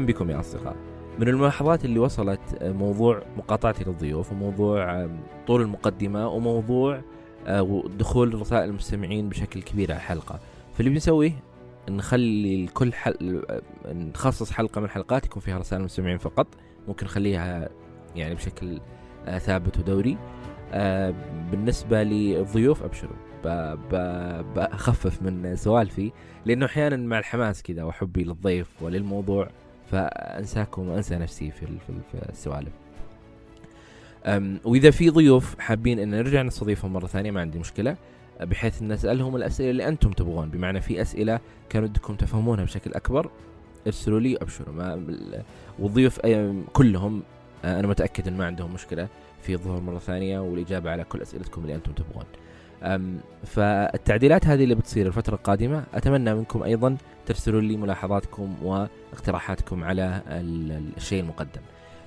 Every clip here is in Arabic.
أهلا بكم يا أصدقاء. من الملاحظات اللي وصلت آه، موضوع مقاطعتي للضيوف وموضوع آه، طول المقدمة وموضوع آه، دخول رسائل المستمعين بشكل كبير على الحلقة. فاللي بنسويه نخلي كل حل... نخصص حلقة من الحلقات يكون فيها رسائل المستمعين فقط. ممكن نخليها يعني بشكل ثابت ودوري. بالنسبة للضيوف أبشروا. بخفف من سوالفي لأنه أحيانا مع الحماس كذا وحبي للضيف وللموضوع فأنساكم وانسى نفسي في في السوالف. وإذا في ضيوف حابين أن نرجع نستضيفهم مرة ثانية ما عندي مشكلة بحيث ان نسألهم الأسئلة اللي أنتم تبغون بمعنى في أسئلة كانوا بدكم تفهمونها بشكل أكبر ارسلوا لي ابشروا ما والضيوف كلهم أنا متأكد إن ما عندهم مشكلة في الظهور مرة ثانية والإجابة على كل أسئلتكم اللي أنتم تبغون. فالتعديلات هذه اللي بتصير الفترة القادمة أتمنى منكم أيضا ترسلوا لي ملاحظاتكم واقتراحاتكم على الشيء المقدم.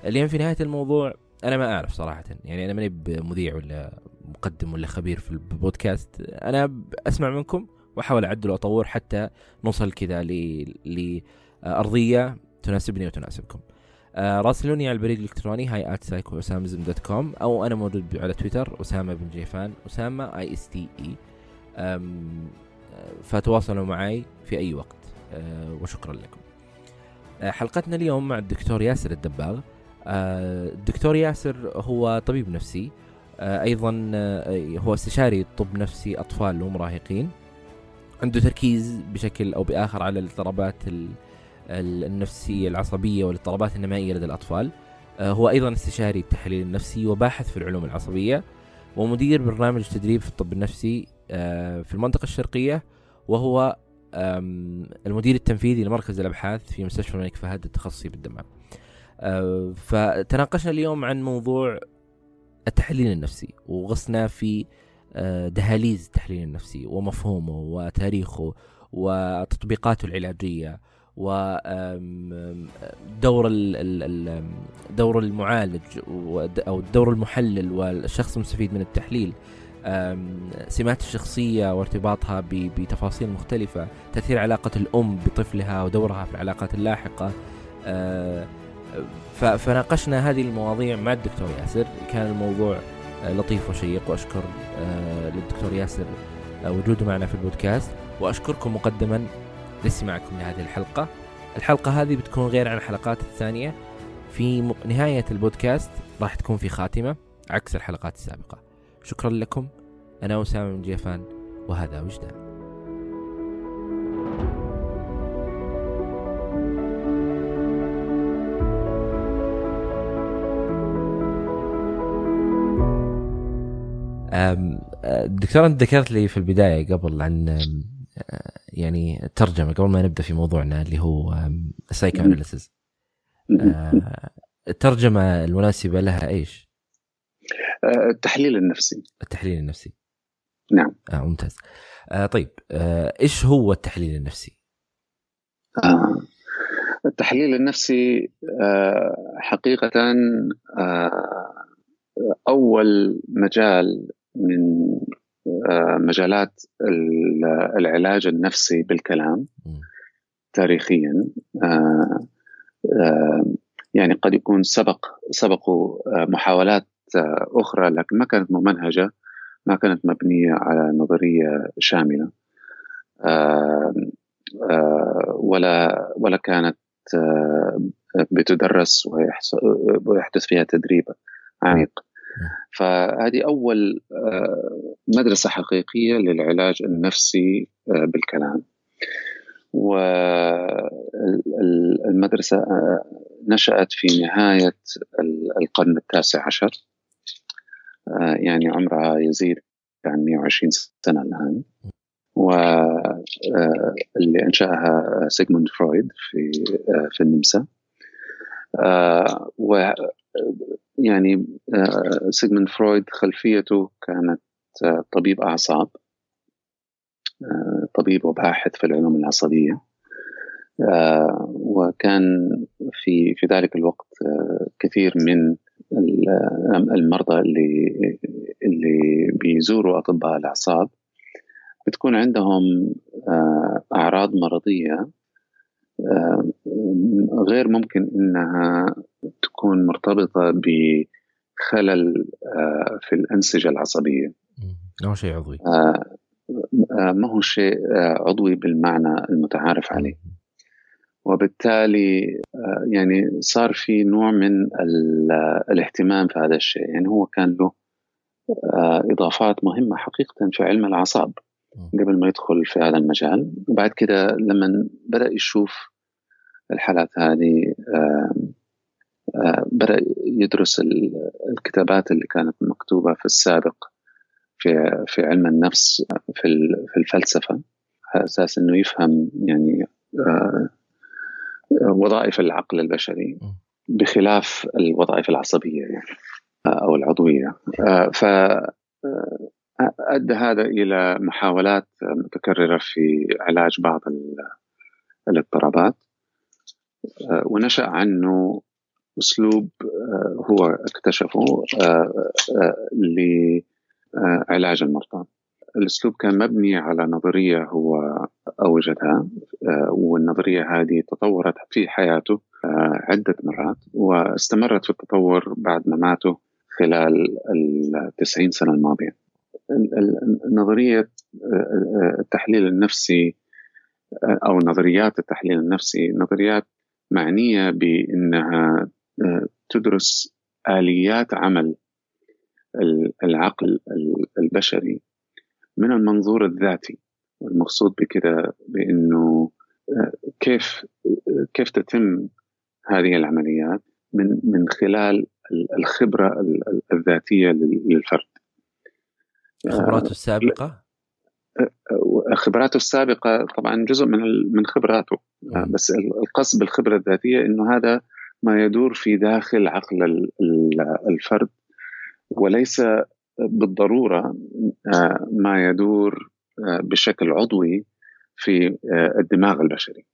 اليوم في نهاية الموضوع أنا ما أعرف صراحة يعني أنا ماني بمذيع ولا مقدم ولا خبير في البودكاست. أنا أسمع منكم وأحاول أعدل وأطور حتى نوصل كذا لأرضية تناسبني وتناسبكم. آه راسلوني على البريد الإلكتروني hi at psycho dot com أو أنا موجود على تويتر أسامة بن جيفان أسامة E S T E فتواصلوا معي في أي وقت. آه وشكرا لكم. آه حلقتنا اليوم مع الدكتور ياسر الدباغ. آه الدكتور ياسر هو طبيب نفسي. آه أيضا آه هو استشاري طب نفسي أطفال ومراهقين. عنده تركيز بشكل أو بآخر على الاضطرابات النفسية العصبية والاضطرابات النمائية لدى الأطفال. آه، هو أيضا استشاري التحليل النفسي وباحث في العلوم العصبية ومدير برنامج تدريب في الطب النفسي آه، في المنطقة الشرقية وهو المدير التنفيذي لمركز الأبحاث في مستشفى الملك فهد التخصصي بالدمام. آه، فتناقشنا اليوم عن موضوع التحليل النفسي وغصنا في دهاليز التحليل النفسي ومفهومه وتاريخه وتطبيقاته العلاجية ودور دور المعالج أو دور المحلل والشخص المستفيد من التحليل. سمات الشخصية وارتباطها بتفاصيل مختلفة تأثير علاقة الأم بطفلها ودورها في العلاقات اللاحقة. فناقشنا هذه المواضيع مع الدكتور ياسر. كان الموضوع لطيف وشيق وأشكر للدكتور ياسر وجوده معنا في البودكاست. وأشكركم مقدما لاستماعكم لهذه الحلقة. الحلقة هذه بتكون غير عن الحلقات الثانية. في نهاية البودكاست راح تكون في خاتمة عكس الحلقات السابقة. شكرا لكم. أنا أسامة من جيفان وهذا وجدان. دكتور أنت ذكرت لي في البداية قبل عن يعني ترجمة قبل ما نبدأ في موضوعنا اللي هو psychoanalysis آه، الترجمة المناسبة لها إيش؟ آه، التحليل النفسي. التحليل النفسي. نعم. آه ممتاز. آه طيب آه إيش هو التحليل النفسي؟ آه التحليل النفسي آه حقيقة آه أول مجال من مجالات العلاج النفسي بالكلام تاريخيا. آه، آه، يعني قد يكون سبق سبقوا محاولات أخرى لكن ما كانت ممنهجة ما كانت مبنية على نظرية شاملة. ولا ولا كانت بتدرس ويحدث فيها تدريب عميق. فهذه أول آه، مدرسة حقيقية للعلاج النفسي آه، بالكلام. والمدرسة آه، نشأت في نهاية القرن التاسع عشر. يعني عمرها يزيد عن 120 سنة الآن. واللي أنشأها سيغموند فرويد في في النمسا. يعني آه، سيغموند فرويد خلفيته كانت آه، طبيب أعصاب آه، طبيب وباحث في العلوم العصبية وكان في في ذلك الوقت كثير من المرضى اللي اللي بيزوروا أطباء الأعصاب بتكون عندهم أعراض مرضية غير ممكن إنها تكون مرتبطة بخلل في الأنسجة العصبية. ما شيء عضوي. ما هو شيء عضوي بالمعنى المتعارف عليه. وبالتالي يعني صار في نوع من الاهتمام في هذا الشيء يعني هو كان له إضافات مهمة حقيقة في علم الأعصاب قبل ما يدخل في هذا المجال. وبعد كده لما بدأ يشوف الحالات هذه بدأ يدرس الكتابات اللي كانت مكتوبة في السابق في في علم النفس في في الفلسفة. على أساس إنه يفهم يعني وظائف العقل البشري بخلاف الوظائف العصبية يعني أو العضوية. ف أدى هذا إلى محاولات متكررة في علاج بعض الاضطرابات ونشأ عنه أسلوب هو اكتشفه لعلاج المرضى. الأسلوب كان مبني على نظرية هو أوجدها والنظرية هذه تطورت في حياته عدة مرات واستمرت في التطور بعد مماته خلال التسعين سنة الماضية. نظرية التحليل النفسي أو نظريات التحليل النفسي نظريات معنية بأنها تدرس آليات عمل العقل البشري من المنظور الذاتي. المقصود بكده بأنه كيف كيف تتم هذه العمليات من من خلال الخبرة الذاتية للفرد. خبراته السابقة؟ خبراته السابقة طبعا جزء من من خبراته. بس القصد بالخبرة الذاتية إنه هذا ما يدور في داخل عقل الفرد وليس بالضرورة ما يدور بشكل عضوي في الدماغ البشري.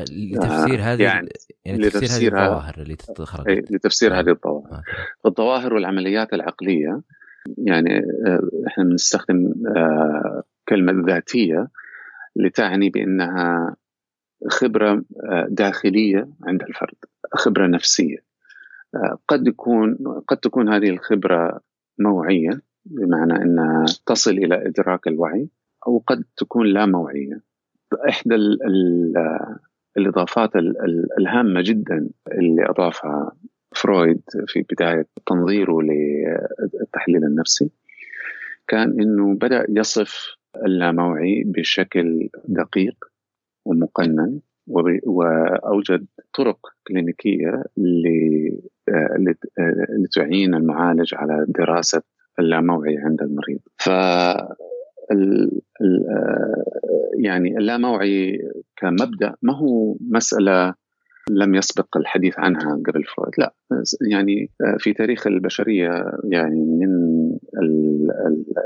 لتفسير هذه يعني, يعني لتفسير هذه الظواهر اللي تخرج لتفسير هذه الظواهر. الظواهر والعمليات العقلية يعني إحنا بنستخدم كلمة ذاتية لتعني بأنها خبرة داخلية عند الفرد خبرة نفسية. قد يكون قد تكون هذه الخبرة موعية بمعنى أنها تصل إلى إدراك الوعي أو قد تكون لا موعية. إحدى ال ال الإضافات الهامة جدا اللي أضافها فرويد في بداية تنظيره للتحليل النفسي كان إنه بدأ يصف اللاموعي بشكل دقيق ومقنن وأوجد طرق كلينيكية لتعين المعالج على دراسة اللاموعي عند المريض. ف يعني اللاموعي كمبدأ ما هو مسألة لم يسبق الحديث عنها قبل فرويد. لا يعني في تاريخ البشرية يعني من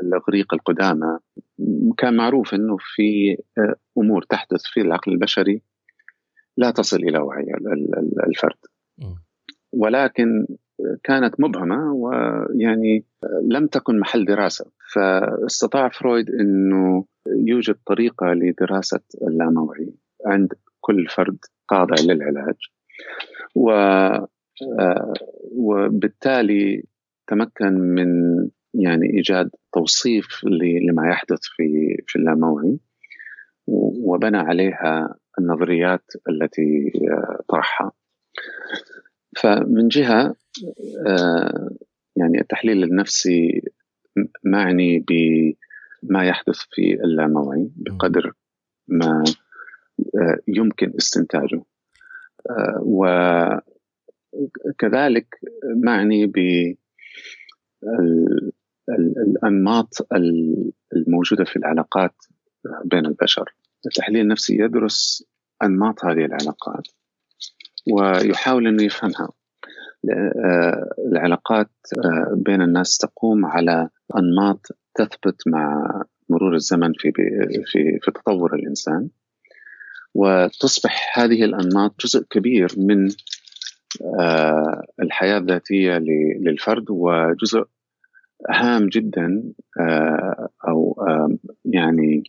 الأغريق القدامى كان معروف إنه في أمور تحدث في العقل البشري لا تصل إلى وعي الفرد. ولكن كانت مبهمة ويعني لم تكن محل دراسة. فاستطاع فرويد إنه يوجد طريقة لدراسة اللاموعي عند كل فرد خاضع للعلاج. و وبالتالي تمكن من يعني إيجاد توصيف لما يحدث في في اللاموعي. وبنى عليها النظريات التي طرحها. فمن جهة يعني التحليل النفسي معني بما يحدث في اللاموعي بقدر ما يمكن استنتاجه. وكذلك معني ب الأنماط الموجودة في العلاقات بين البشر. التحليل النفسي يدرس أنماط هذه العلاقات ويحاول إنه يفهمها. العلاقات بين الناس تقوم على أنماط تثبت مع مرور الزمن في في في تطور الإنسان. وتصبح هذه الأنماط جزء كبير من الحياة الذاتية للفرد وجزء هام جدا أو يعني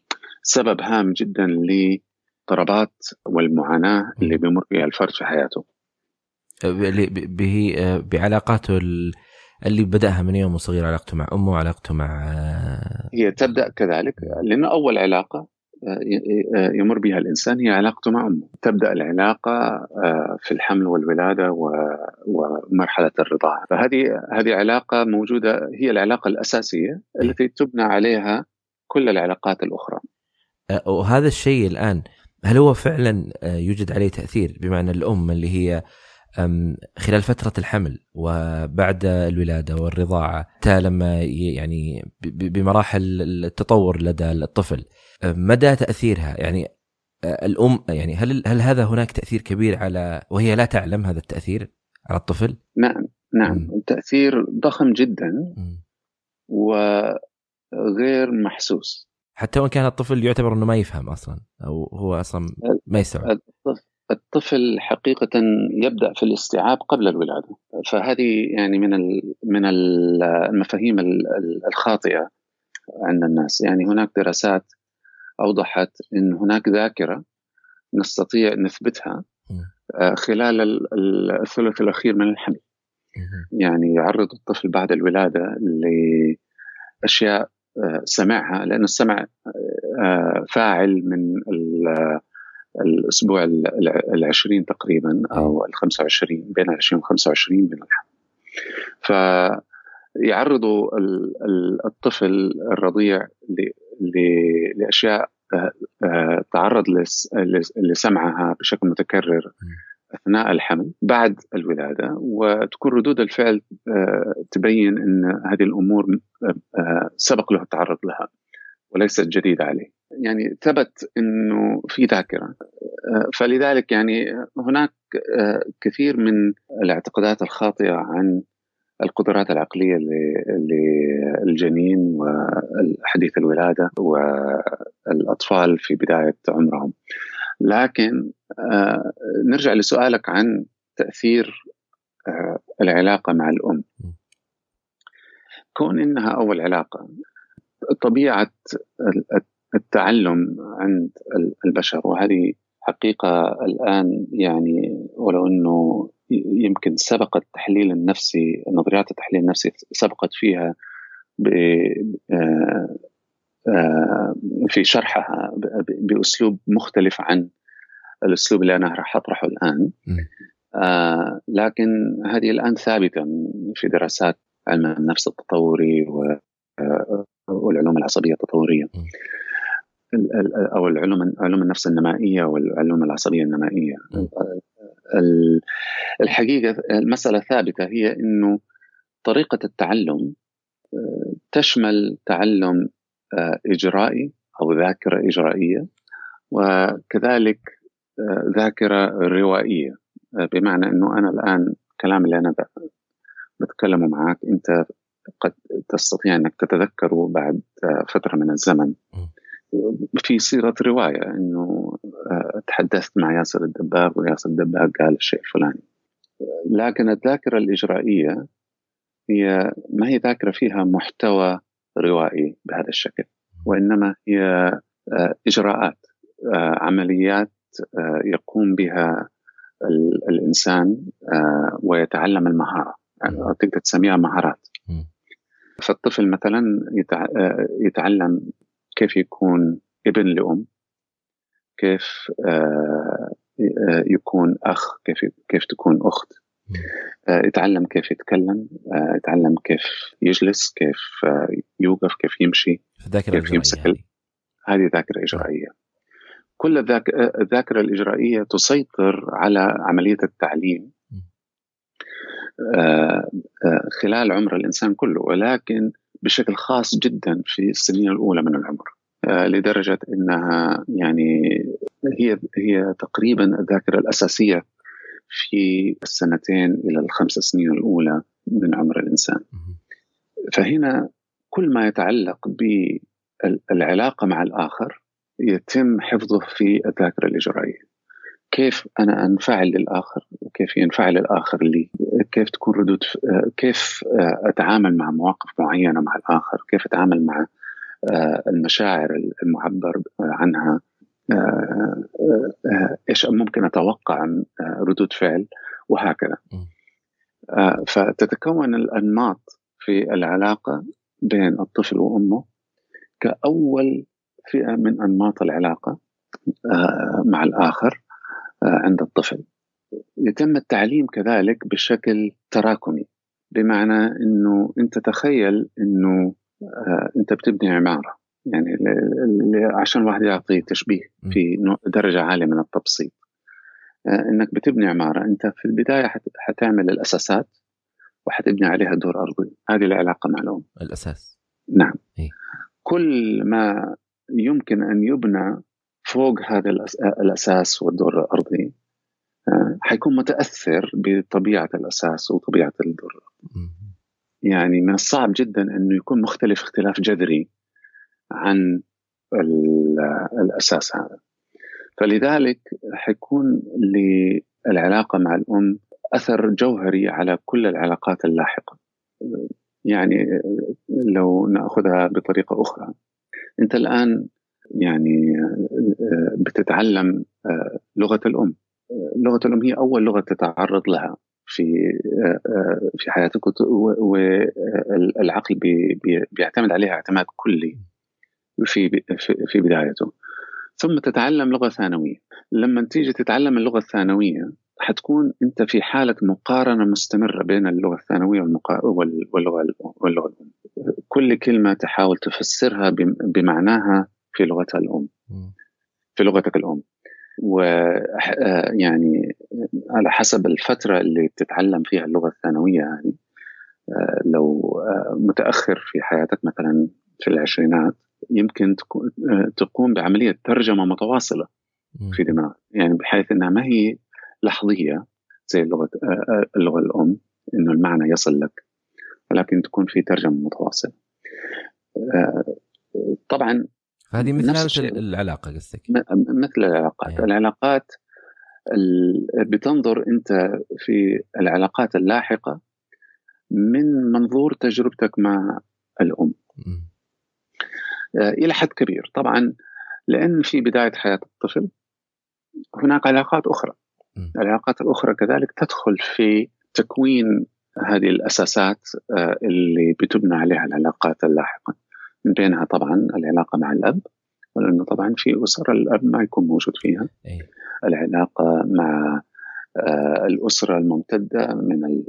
سبب هام جدا الاضطرابات والمعاناة اللي بيمر بها الفرد في حياته. به بعلاقاته اللي بدأها من يوم صغير علاقته مع أمه وعلاقته مع هي تبدأ كذلك لأنه أول علاقة يمر بها الإنسان هي علاقته مع أمه، تبدأ العلاقة آه، في الحمل والولادة ومرحلة الرضاعة، فهذه هذه علاقة موجودة هي العلاقة الأساسية التي تبنى عليها كل العلاقات الأخرى. آه، وهذا الشيء الآن هل هو فعلا آه، يوجد عليه تأثير؟ بمعنى الأم اللي هي خلال فترة الحمل وبعد الولادة والرضاعة حتى لما يعني بمراحل التطور لدى الطفل مدى تأثيرها؟ يعني الأم يعني هل هل هذا هناك تأثير كبير على وهي لا تعلم هذا التأثير على الطفل؟ نعم نعم. م. تاثير ضخم جدا وغير محسوس. حتى وإن كان الطفل يعتبر إنه ما يفهم أصلا أو هو أصلا ما يستوعب. الطفل حقيقة يبدأ في الاستيعاب قبل الولادة. فهذه يعني من من المفاهيم الخاطئة عند الناس. يعني هناك دراسات أوضحت إن هناك ذاكرة نستطيع نثبتها آه، خلال الثلث الأخير من الحمل. يعني يعرض الطفل بعد الولادة لأشياء آه، سمعها لأن السمع آه، فاعل من الأسبوع العشرين تقريبا أو ال 25 بين ال 20 و 25 من الحمل فيعرضوا الطفل الرضيع لأشياء آه، آه، تعرض لسمعها بشكل متكرر أثناء الحمل بعد الولادة. وتكون ردود الفعل آه، تبين إن هذه الأمور سبق له التعرض لها. وليست جديدة عليه. يعني ثبت إنه في ذاكرة فلذلك يعني هناك كثير من الاعتقادات الخاطئة عن القدرات العقلية للجنين وحديث الولادة والأطفال في بداية عمرهم. لكن آه، نرجع لسؤالك عن تأثير آه، العلاقة مع الأم. كون إنها أول علاقة طبيعة التعلم عند البشر وهذه حقيقة الآن يعني ولو إنه يمكن سبق التحليل النفسي نظريات التحليل النفسي سبقت فيها آه، آه، في شرحها بأسلوب مختلف عن الأسلوب اللي أنا راح أطرحه الآن. آه، لكن هذه الآن ثابتة في دراسات علم النفس التطوري والعلوم العصبية التطورية. أو العلوم علوم النفس النمائية والعلوم العصبية النمائية. الحقيقة المسألة ثابته هي إنه طريقة التعلم آه، تشمل تعلم آه، إجرائي أو ذاكرة إجرائية وكذلك آه، ذاكرة روائية. بمعنى إنه أنا الآن الكلام اللي أنا بتكلمه معك أنت قد تستطيع أنك تتذكره بعد فترة من الزمن. في صيغة رواية إنه آه، تحدثت مع ياسر الدباغ وياسر الدباغ قال الشيء الفلاني. لكن الذاكرة الإجرائية هي ما هي ذاكرة فيها محتوى روائي بهذا الشكل وإنما هي آه، إجراءات آه، عمليات يقوم بها الإنسان ويتعلم المهارة. يعني تقدر تسميها مهارات. فالطفل مثلا يتعلم كيف يكون ابن لأم كيف آه، آه، يكون أخ كيف كيف تكون أخت. آه، يتعلم كيف يتكلم يتعلم كيف يجلس كيف يوقف كيف يمشي كيف يمسك يعني. هذه ذاكرة إجرائية. كل الذاكرة الإجرائية تسيطر على عملية التعليم. خلال عمر الإنسان كله ولكن بشكل خاص جدا في السنين الأولى من العمر آه، لدرجة إنها يعني هي هي تقريبا الذاكرة الأساسية في السنتين إلى الخمس سنين الأولى من عمر الإنسان. فهنا كل ما يتعلق بالعلاقة مع الآخر يتم حفظه في الذاكرة الإجرائية. كيف أنا أنفعل للآخر وكيف ينفعل الآخر لي؟ كيف تكون ردود كيف أتعامل مع مواقف معينة مع الآخر؟ كيف أتعامل مع المشاعر المعبر عنها؟ إيش ممكن أتوقع ردود فعل؟ وهكذا. فتتكون الأنماط في العلاقة بين الطفل وأمه كأول فئة من أنماط العلاقة مع الآخر. عند الطفل. يتم التعليم كذلك بشكل تراكمي بمعنى إنه أنت تخيل إنه آه أنت بتبني عمارة يعني عشان الواحد يعطي تشبيه في درجة عالية من التبسيط. آه إنك بتبني عمارة أنت في البداية حتعمل الأساسات وحتبني عليها دور أرضي. هذه العلاقه مع الأم. الأساس. نعم. إيه؟ كل ما يمكن أن يبنى فوق هذا الأساس والدور الأرضي. حيكون متأثر بطبيعة الأساس وطبيعة الدور يعني من الصعب جدا إنه يكون مختلف اختلاف جذري عن الأساس هذا. فلذلك حيكون للعلاقة مع الأم أثر جوهري على كل العلاقات اللاحقة. يعني لو نأخذها بطريقة أخرى. أنت الآن يعني بتتعلم لغة الأم. لغة الأم هي أول لغة تتعرض لها في في حياتك والعقل بيعتمد عليها اعتماد كلي في في بدايته. ثم تتعلم لغة ثانوية. لما تيجي تتعلم اللغة الثانوية حتكون أنت في حالة مقارنة مستمرة بين اللغة الثانوية واللغة واللغة الأم. كل كلمة تحاول تفسرها بمعناها في لغتها الأم. في لغتك الأم. ويعني على حسب الفترة اللي بتتعلم فيها اللغة الثانوية يعني لو متأخر في حياتك مثلا في العشرينات يمكن تقوم بعملية ترجمة متواصلة في دماغك. يعني بحيث أنها ما هي لحظية زي اللغة اللغة الأم أنه المعنى يصل لك ولكن تكون في ترجمة متواصلة. طبعا هذه مثل نفس العلاقة قصدك. مثل العلاقات. أيه. العلاقات بتنظر انت في العلاقات اللاحقة من منظور تجربتك مع الأم. م. آه، إلى حد كبير. طبعا لأن في بداية حياة الطفل هناك علاقات أخرى. م. العلاقات الأخرى كذلك تدخل في تكوين هذه الأساسات آه، اللي بتبنى عليها العلاقات اللاحقة. من بينها طبعا العلاقة مع الأب لأنه طبعا في أسر الأب ما يكون موجود فيها. أي. العلاقة مع آه الأسرة الممتدة من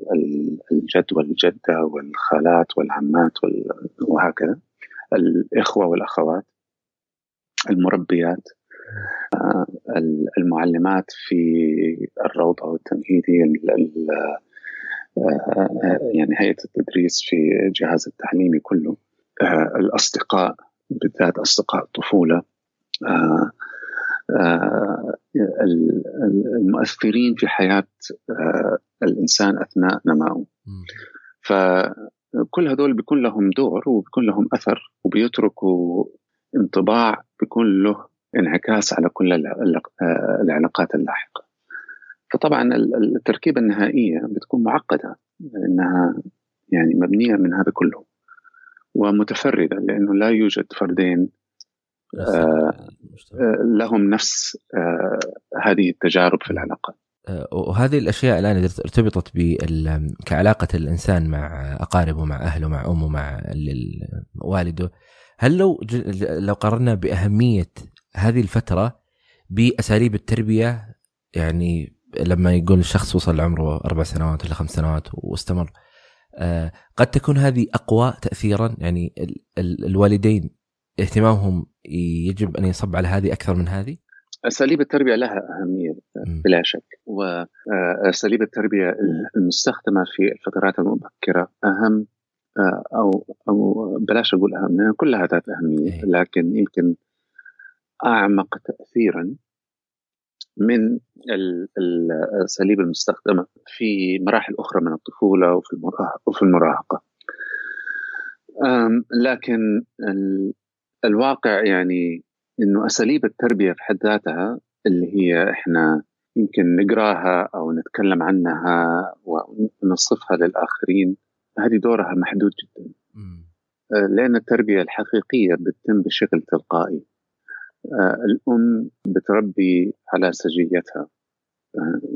الجد والجدة والخالات والعمات وهكذا. الإخوة والأخوات المربيات آه المعلمات في الروضة والتمهيدي آه، يعني هيئة التدريس في الجهاز التعليمي كله. الأصدقاء بالذات أصدقاء الطفولة آه، آه، المؤثرين في حياة الإنسان أثناء نمائه فكل هذول بيكون لهم دور وبيكون لهم أثر وبيتركوا انطباع بيكون له انعكاس على كل العلاقات اللاحقة. فطبعا التركيبة النهائية بتكون معقدة لأنها يعني مبنية من هذا كله. ومتفرده لأنه لا يوجد فردين آه, آه، لهم نفس آه هذه التجارب في العلاقات. وهذه الأشياء الآن إذا ارتبطت كعلاقة الإنسان مع أقاربه مع أهله مع أمه مع والده هل لو لو قارنا بأهمية هذه الفترة بأساليب التربية يعني لما يقول الشخص وصل لعمره أربع سنوات ولا خمس سنوات واستمر قد تكون هذه أقوى تاثيرا يعني الوالدين اهتمامهم يجب أن يصب على هذه أكثر من هذه أساليب التربية لها أهمية بلا شك واساليب التربية المستخدمة في الفترات المبكرة أهم آه، أو أو بلاش أقول أهم لأن كلها ذات أهمية إيه. لكن يمكن أعمق تاثيرا من الأساليب المستخدمة في مراحل أخرى من الطفولة وفي المراهقه وفي المراهقة. لكن الواقع يعني إنه أساليب التربية في حد ذاتها اللي هي إحنا يمكن نقراها أو نتكلم عنها ونصفها للآخرين هذه دورها محدود جدا. لأن التربية الحقيقية بتتم بشكل تلقائي الأم بتربي على سجيتها.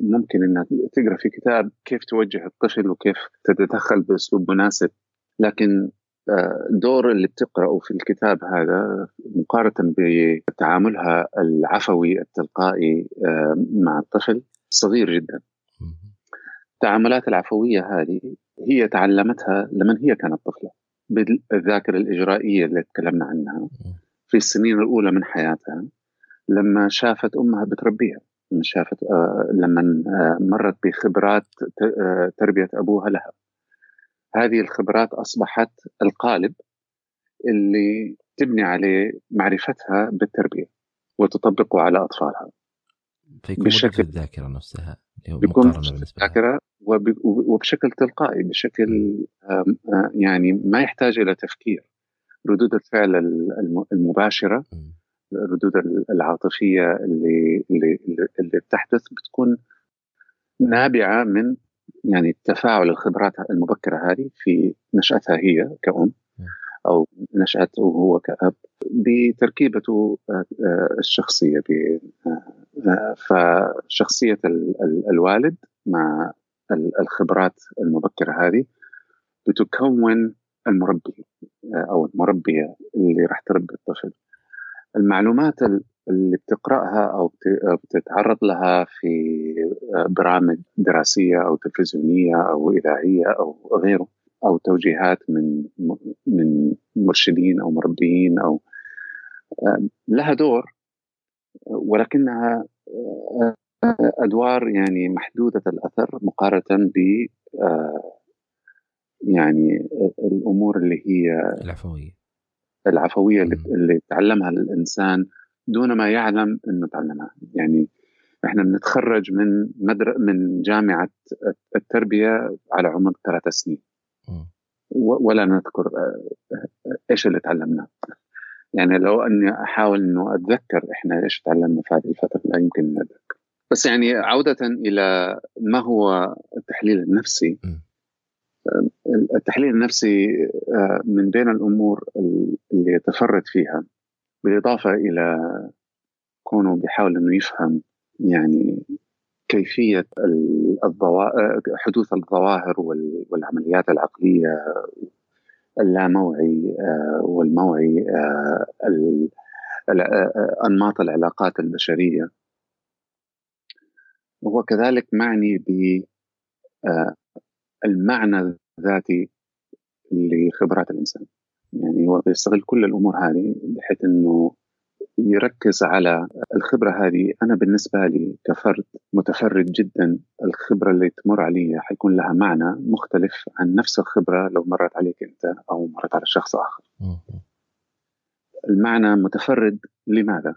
ممكن إنها تقرأ في كتاب كيف توجه الطفل وكيف تتدخل بأسلوب مناسب. لكن الدور اللي بتقرأه في الكتاب هذا مقارنة بتعاملها العفوي التلقائي مع الطفل صغير جدا. التعاملات العفوية هذه هي تعلمتها لمن هي كانت طفلة بالذاكرة الإجرائية اللي تكلمنا عنها. في السنين الأولى من حياتها لما شافت أمها بتربيها لما شافت آه، لما آه، مرت بخبرات آه، تربية أبوها لها. هذه الخبرات أصبحت القالب اللي تبني عليه معرفتها بالتربية وتطبقه على أطفالها. فيكون بشكل الذاكرة نفسها بيكون الذاكرة وبشكل تلقائي بشكل يعني ما يحتاج إلى تفكير. ردود الفعل المباشرة الردود العاطفية اللي اللي اللي بتحدث بتكون نابعة من يعني تفاعل الخبرات المبكرة هذه في نشأتها هي كأم أو نشاته هو كأب بتركيبته الشخصية فشخصية الوالد مع الخبرات المبكرة هذه بتكون المربي أو المربيه اللي راح تربي الطفل. المعلومات اللي بتقرأها أو بتتعرض لها في برامج دراسية أو تلفزيونية أو إذاعية أو غيره أو توجيهات من من مرشدين أو مربيين أو لها دور ولكنها أدوار يعني محدودة الأثر مقارنة ب يعني الأمور اللي هي العفوية. العفوية اللي, اللي تعلمها الإنسان دون ما يعلم إنه تعلمها. يعني إحنا بنتخرج من مدر... من جامعة التربية على عمر ثلاث سنين. ولا نذكر إيش اللي تعلمناه يعني لو أني أحاول إنه أتذكر إحنا إيش تعلمنا في هذه الفترة لا يمكن نتذكر بس يعني عودة إلى ما هو التحليل النفسي التحليل النفسي آه، من بين الأمور اللي يتفرد فيها بالإضافة إلى كونه بيحاول إنه يفهم يعني كيفية الظواهر حدوث الظواهر والعمليات العقلية اللاموعي آه، والموعي آه، أنماط العلاقات البشرية. وهو كذلك معني ب المعنى الذاتي لخبرات الإنسان يعني هو بيستغل كل الأمور هذه بحيث إنه يركز على الخبرة هذه أنا بالنسبة لي كفرد متفرد جدا الخبرة اللي تمر علي حيكون لها معنى مختلف عن نفس الخبرة لو مرت عليك أنت أو مرت على شخص آخر. المعنى متفرد لماذا؟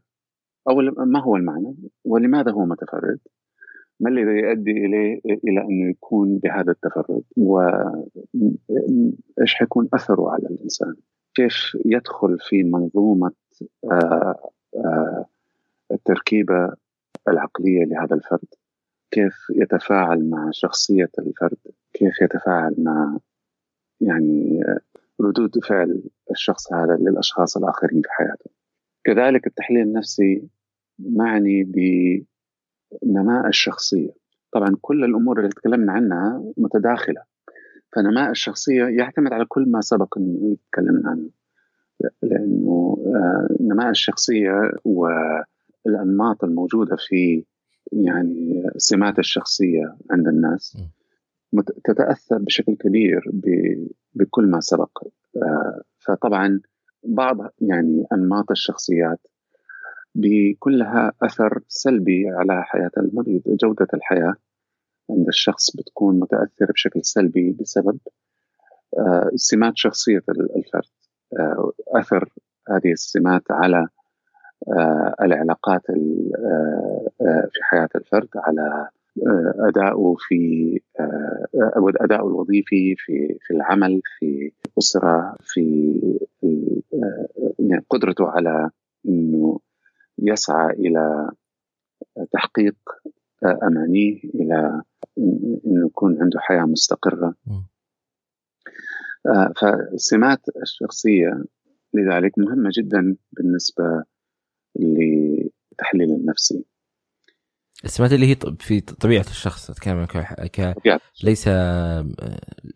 أو ما هو المعنى؟ ولماذا هو متفرد؟ ما الذي يؤدي إليه إلى انه يكون بهذا التفرد؟ وايش حيكون أثره على الإنسان؟ كيف يدخل في منظومة آه، آه، التركيبة العقلية لهذا الفرد؟ كيف يتفاعل مع شخصية الفرد؟ كيف يتفاعل مع يعني ردود فعل الشخص هذا للأشخاص الآخرين في حياته؟ كذلك التحليل النفسي معني ب نماء الشخصية. طبعا كل الأمور اللي تكلمنا عنها متداخلة. فنماء الشخصية يعتمد على كل ما سبق تكلمنا عنه. لأنه آه، نماء الشخصية والأنماط الموجودة في يعني سمات الشخصية عند الناس تتأثر بشكل كبير بكل ما سبق. آه، فطبعا بعض يعني أنماط الشخصيات بكلها أثر سلبي على حياة المريض. جودة الحياة عند الشخص بتكون متأثرة بشكل سلبي بسبب آه، سمات شخصية الفرد. آه، أثر هذه السمات على آه، العلاقات في حياة الفرد على اداؤه في اداؤه الوظيفي في في العمل في الأسرة في يعني قدرته على إنه يسعى إلى تحقيق أمانيه إلى انه يكون عنده حياة مستقرة. آه، فالسمات الشخصية لذلك مهمة جدا بالنسبة للتحليل النفسي. السمات اللي هي في طبيعة الشخص أتكلم ك ليس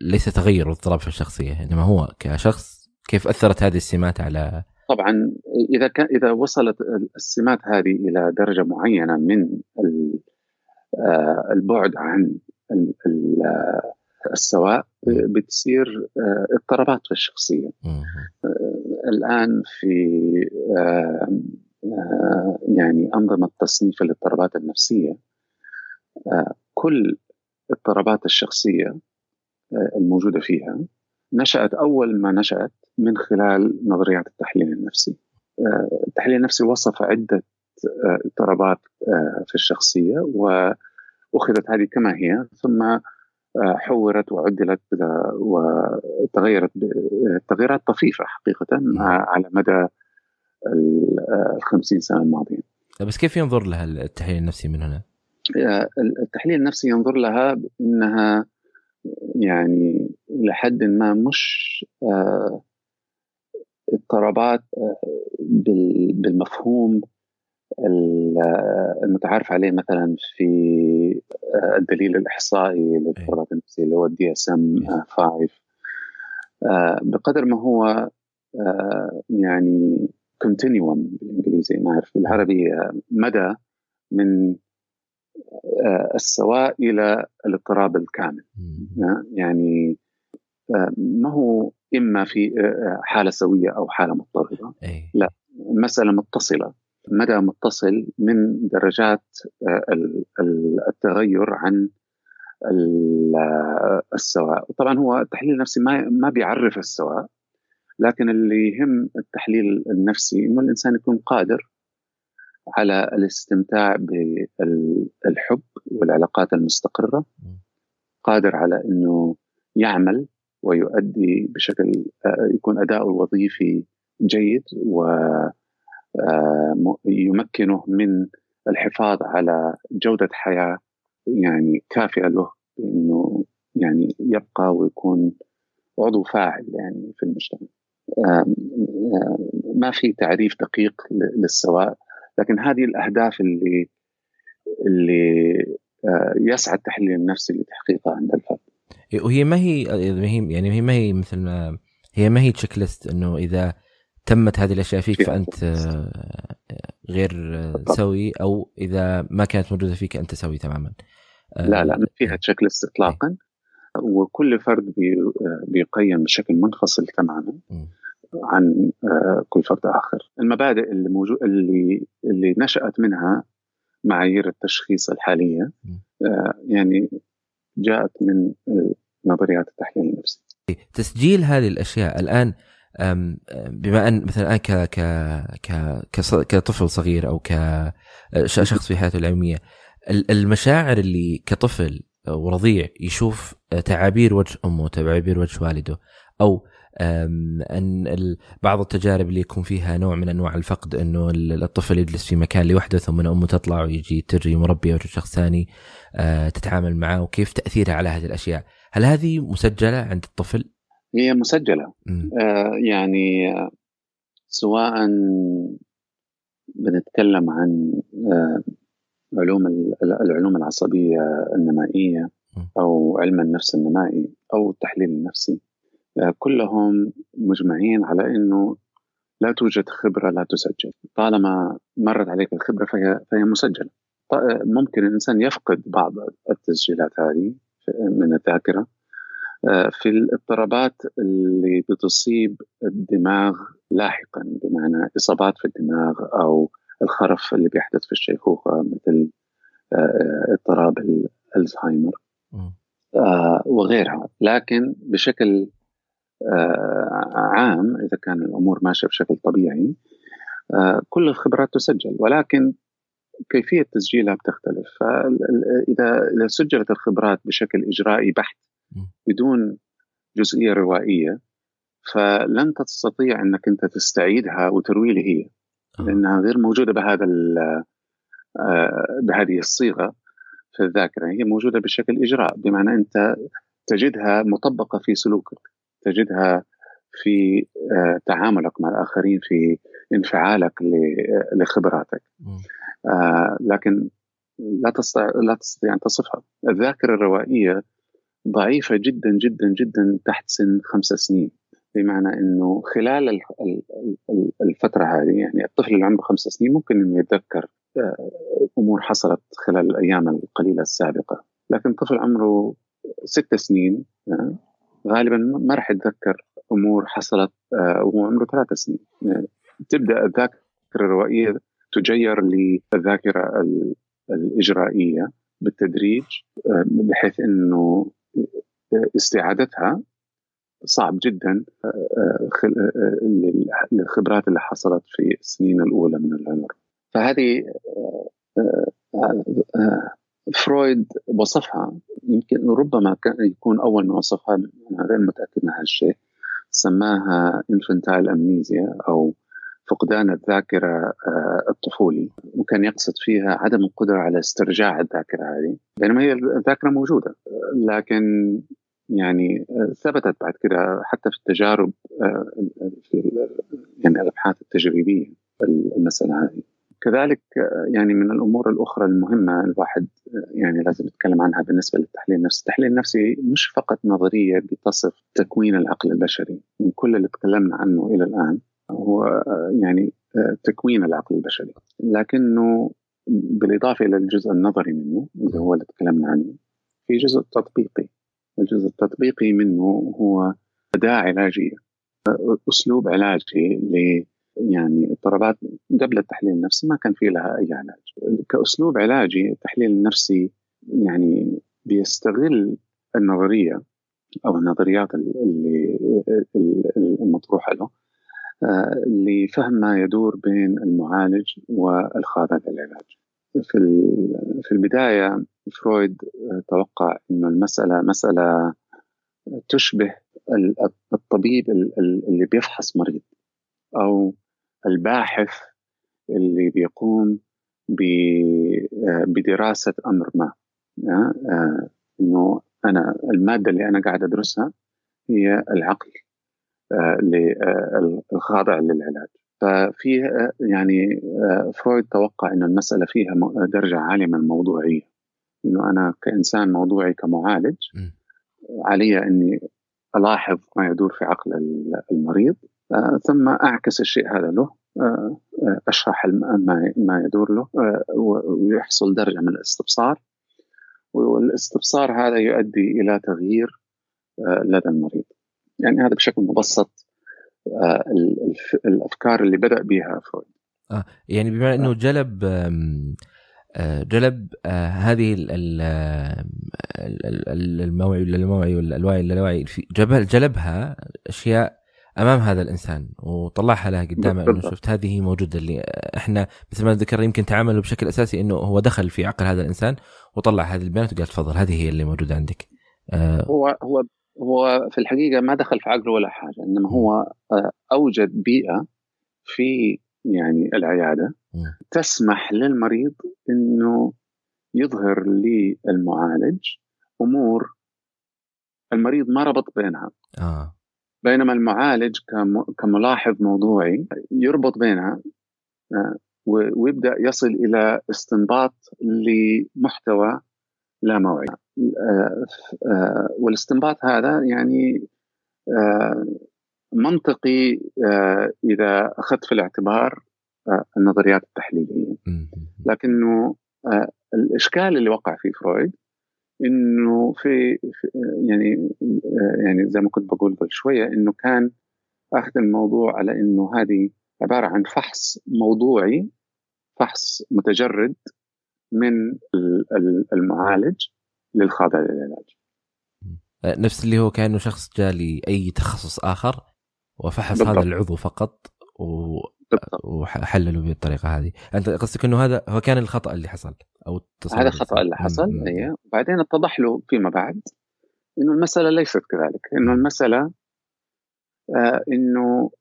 ليس تغير واضطراب في الشخصية إنما هو كشخص كيف أثرت هذه السمات على طبعا إذا كان إذا وصلت السمات هذه إلى درجة معينة من آه، البعد عن السواء بتصير آه، اضطرابات في الشخصيه آه، الآن في يعني أنظمة تصنيف الاضطرابات النفسية كل اضطرابات الشخصية الموجودة فيها نشأت أول ما نشأت من خلال نظريات التحليل النفسي. التحليل النفسي وصف عدة اضطرابات في الشخصية وأخذت هذه كما هي ثم حورت وعدلت وتغيرت تغييرات طفيفة حقيقة على مدى ال 50 سنة الماضية. بس كيف ينظر لها التحليل النفسي من هنا؟ التحليل النفسي ينظر لها انها يعني إلى حد ما مش اضطرابات بالمفهوم المتعارف عليه مثلا في الدليل الإحصائي للاضطرابات النفسية اللي هو ال DSM 5 بقدر ما هو يعني continuum بالإنجليزي ما أعرف بالعربي مدى من السواء إلى الاضطراب الكامل. يعني ما هو إما في حالة سوية أو حالة مضطربة. لا مسألة متصلة. مدى متصل من درجات التغير عن السواء. طبعا هو التحليل النفسي ما ما بيعرف السواء لكن اللي يهم التحليل النفسي إنه الإنسان يكون قادر على الاستمتاع بالحب والعلاقات المستقرة. قادر على إنه يعمل ويؤدي بشكل يكون اداؤه الوظيفي جيد ويمكنه من الحفاظ على جودة حياة يعني كافئه له إنه يعني يبقى ويكون عضو فاعل يعني في المجتمع. ما في تعريف دقيق للسواء. لكن هذه الأهداف اللي اللي يسعى التحليل النفسي لتحقيقها عند الفرد. وهي ما هي يعني هي ما هي مثل ما هي ما هي checklist إنه إذا تمت هذه الأشياء فيك فأنت غير سوي أو إذا ما كانت موجودة فيك أنت سوي تماما. لا لا ما فيها checklist اطلاقا. وكل فرد بيقيم بشكل منفصل تماما. عن آه، كل فرد آخر. المبادئ اللي موجود اللي اللي نشأت منها معايير التشخيص الحالية آه، يعني جاءت من نظريات التحليل النفسي. تسجيل هذه الأشياء الآن بما أن مثلا الان ك ك كطفل صغير أو كشخص في حياته العلميه المشاعر اللي كطفل ورضيع يشوف تعابير وجه أمه تعابير وجه والده أو أن بعض التجارب اللي يكون فيها نوع من أنواع الفقد إنه الطفل يجلس في مكان لوحده ثم أمه تطلع ويجي تري مربيه وجه شخص ثاني آه، تتعامل معه وكيف تاثيرها على هذه الأشياء. هل هذه مسجلة عند الطفل؟ هي مسجلة. آه يعني سواء بنتكلم عن آه علوم العلوم العصبية النمائية أو علم النفس النمائي أو التحليل النفسي. كلهم مجمعين على إنه لا توجد خبرة لا تسجل. طالما مرت عليك الخبرة فهي فهي مسجلة. ممكن الإنسان يفقد بعض التسجيلات هذه من الذاكرة. آه، في الاضطرابات اللي بتصيب الدماغ لاحقا بمعنى إصابات في الدماغ أو الخرف اللي بيحدث في الشيخوخة مثل آه، اضطراب الزهايمر. وغيرها. لكن بشكل آه، عام إذا كان الأمور ماشية بشكل طبيعي آه، كل الخبرات تسجل ولكن كيفية تسجيلها بتختلف. فإذا إذا سجلت الخبرات بشكل إجرائي بحت بدون جزئية روائية فلن تستطيع إنك أنت تستعيدها وتروي لي هي لأنها غير موجودة بهذا آه، بهذه الصيغة في الذاكرة هي موجودة بشكل إجراء بمعنى أنت تجدها مطبقة في سلوكك. تجدها في آه، تعاملك مع الآخرين في انفعالك لخبراتك. آه لكن لا تستطيع لا تستطيع ان تصفها. الذاكرة الروائية ضعيفة جدا جدا جدا تحت سن خمس سنين. بمعنى إنه خلال الفترة هذه يعني الطفل اللي عمره خمس سنين ممكن إنه يتذكر آه، أمور حصلت خلال الأيام القليلة السابقة. لكن طفل عمره ست سنين آه، غالبا ما راح يتذكر أمور حصلت آه، وهو عمره ثلاث سنين. تبدأ الذاكرة الروائية تجير للذاكرة الإجرائية بالتدريج بحيث إنه استعادتها صعب جدا للخبرات اللي حصلت في السنين الأولى من العمر. فهذه فرويد وصفها يمكن ربما يكون أول من وصفها أنا غير متأكد من هالشيء سماها infantile amnesia أو فقدان الذاكرة الطفولي وكان يقصد فيها عدم القدرة على استرجاع الذاكرة هذه بينما هي الذاكرة موجودة لكن يعني ثبتت بعد كده حتى في التجارب في يعني الأبحاث التجريبية المساله هذه. كذلك يعني من الأمور الأخرى المهمة الواحد يعني لازم يتكلم عنها بالنسبة للتحليل النفسي، التحليل النفسي مش فقط نظرية بتصف تكوين العقل البشري، من كل اللي تكلمنا عنه إلى الآن هو يعني تكوين العقل البشري، لكنه بالإضافة إلى الجزء النظري منه اللي هو اللي تكلمنا عنه في جزء تطبيقي. الجزء التطبيقي منه هو أداة علاجية أسلوب علاجي يعني اضطرابات قبل التحليل النفسي ما كان في لها أي علاج. كأسلوب علاجي التحليل النفسي يعني بيستغل النظرية أو النظريات اللي المطروحة له لفهم ما يدور بين المعالج والخاضع للعلاج في في البداية فرويد توقع إنه المسألة مسألة تشبه الطبيب اللي بيفحص مريض. أو الباحث اللي بيقوم بدراسة أمر ما. إنه أنا المادة اللي أنا قاعد أدرسها هي العقل الخاضع للعلاج. ففي يعني فرويد توقع أن المسألة فيها درجة عالية من الموضوعية. أنه أنا كإنسان موضوعي كمعالج علي أني ألاحظ ما يدور في عقل المريض ثم أعكس الشيء هذا له أشرح ما يدور له ويحصل درجة من الاستبصار. والاستبصار هذا يؤدي إلى تغيير لدى المريض. يعني هذا بشكل مبسط آه، الأفكار اللي بدأ بها فرويد. آه يعني بما إنه جلب آه، جلب آه هذه الموعي ولا الموعي ولا الوعي ولا الوعي جلبها أشياء أمام هذا الإنسان وطلعها له قدامه إنه شفت هذه موجودة اللي إحنا مثل ما ذكر يمكن تعاملوا بشكل أساسي إنه هو دخل في عقل هذا الإنسان وطلع هذه البيانات وقال تفضل هذه هي اللي موجودة عندك. آه هو هو هو في الحقيقة ما دخل في عقله ولا حاجة إنما هو آه، أوجد بيئة في يعني العيادة تسمح للمريض إنه يظهر للمعالج أمور المريض ما ربط بينها آه. بينما المعالج كملاحظ آه يربط بينها آه، ويبدأ يصل إلى استنباط لمحتوى لا موعي آه، آه، والاستنباط هذا يعني منطقي إذا أخذت في الاعتبار النظريات التحليلية. لكنه الإشكال اللي وقع فيه فرويد إنه في, يعني يعني زي ما كنت بقول قبل شوية إنه كان أخذ الموضوع على إنه هذه عبارة عن فحص موضوعي فحص متجرد من المعالج للخاضع للعلاج نفس اللي هو كأنه شخص جاء لاي تخصص آخر وفحص بالضبط. هذا العضو فقط و... وحلله بالطريقة هذه. أنت قصدك إنه هذا هو كان الخطأ اللي حصل؟ أو هذا الخطا اللي حصل اي وبعدين اتضح له فيما بعد إنه المسألة ليست كذلك. إنه المسألة آه إنه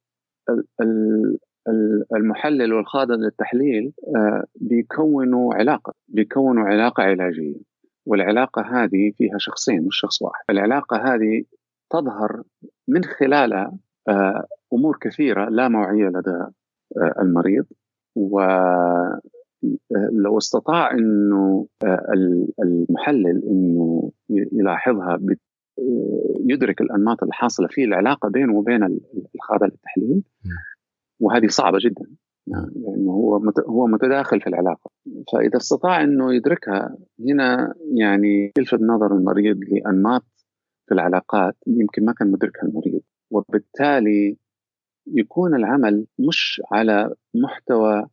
المحلل والخاضع للتحليل آه، بيكونوا علاقة بيكونوا علاقة علاجية. والعلاقة هذه فيها شخصين مش شخص واحد. العلاقة هذه تظهر من خلالها آه، أمور كثيرة لا موعية لدى المريض. ولو استطاع إنه المحلل إنه يلاحظها يدرك الأنماط الحاصلة في العلاقة بينه وبين الخاضع للتحليل وهذه صعبة جدا. يعني لأنه هو هو متداخل في العلاقة. فإذا استطاع إنه يدركها هنا يعني يلفت نظر المريض لأنماط في العلاقات يمكن ما كان مدركها المريض. وبالتالي يكون العمل مش على محتوى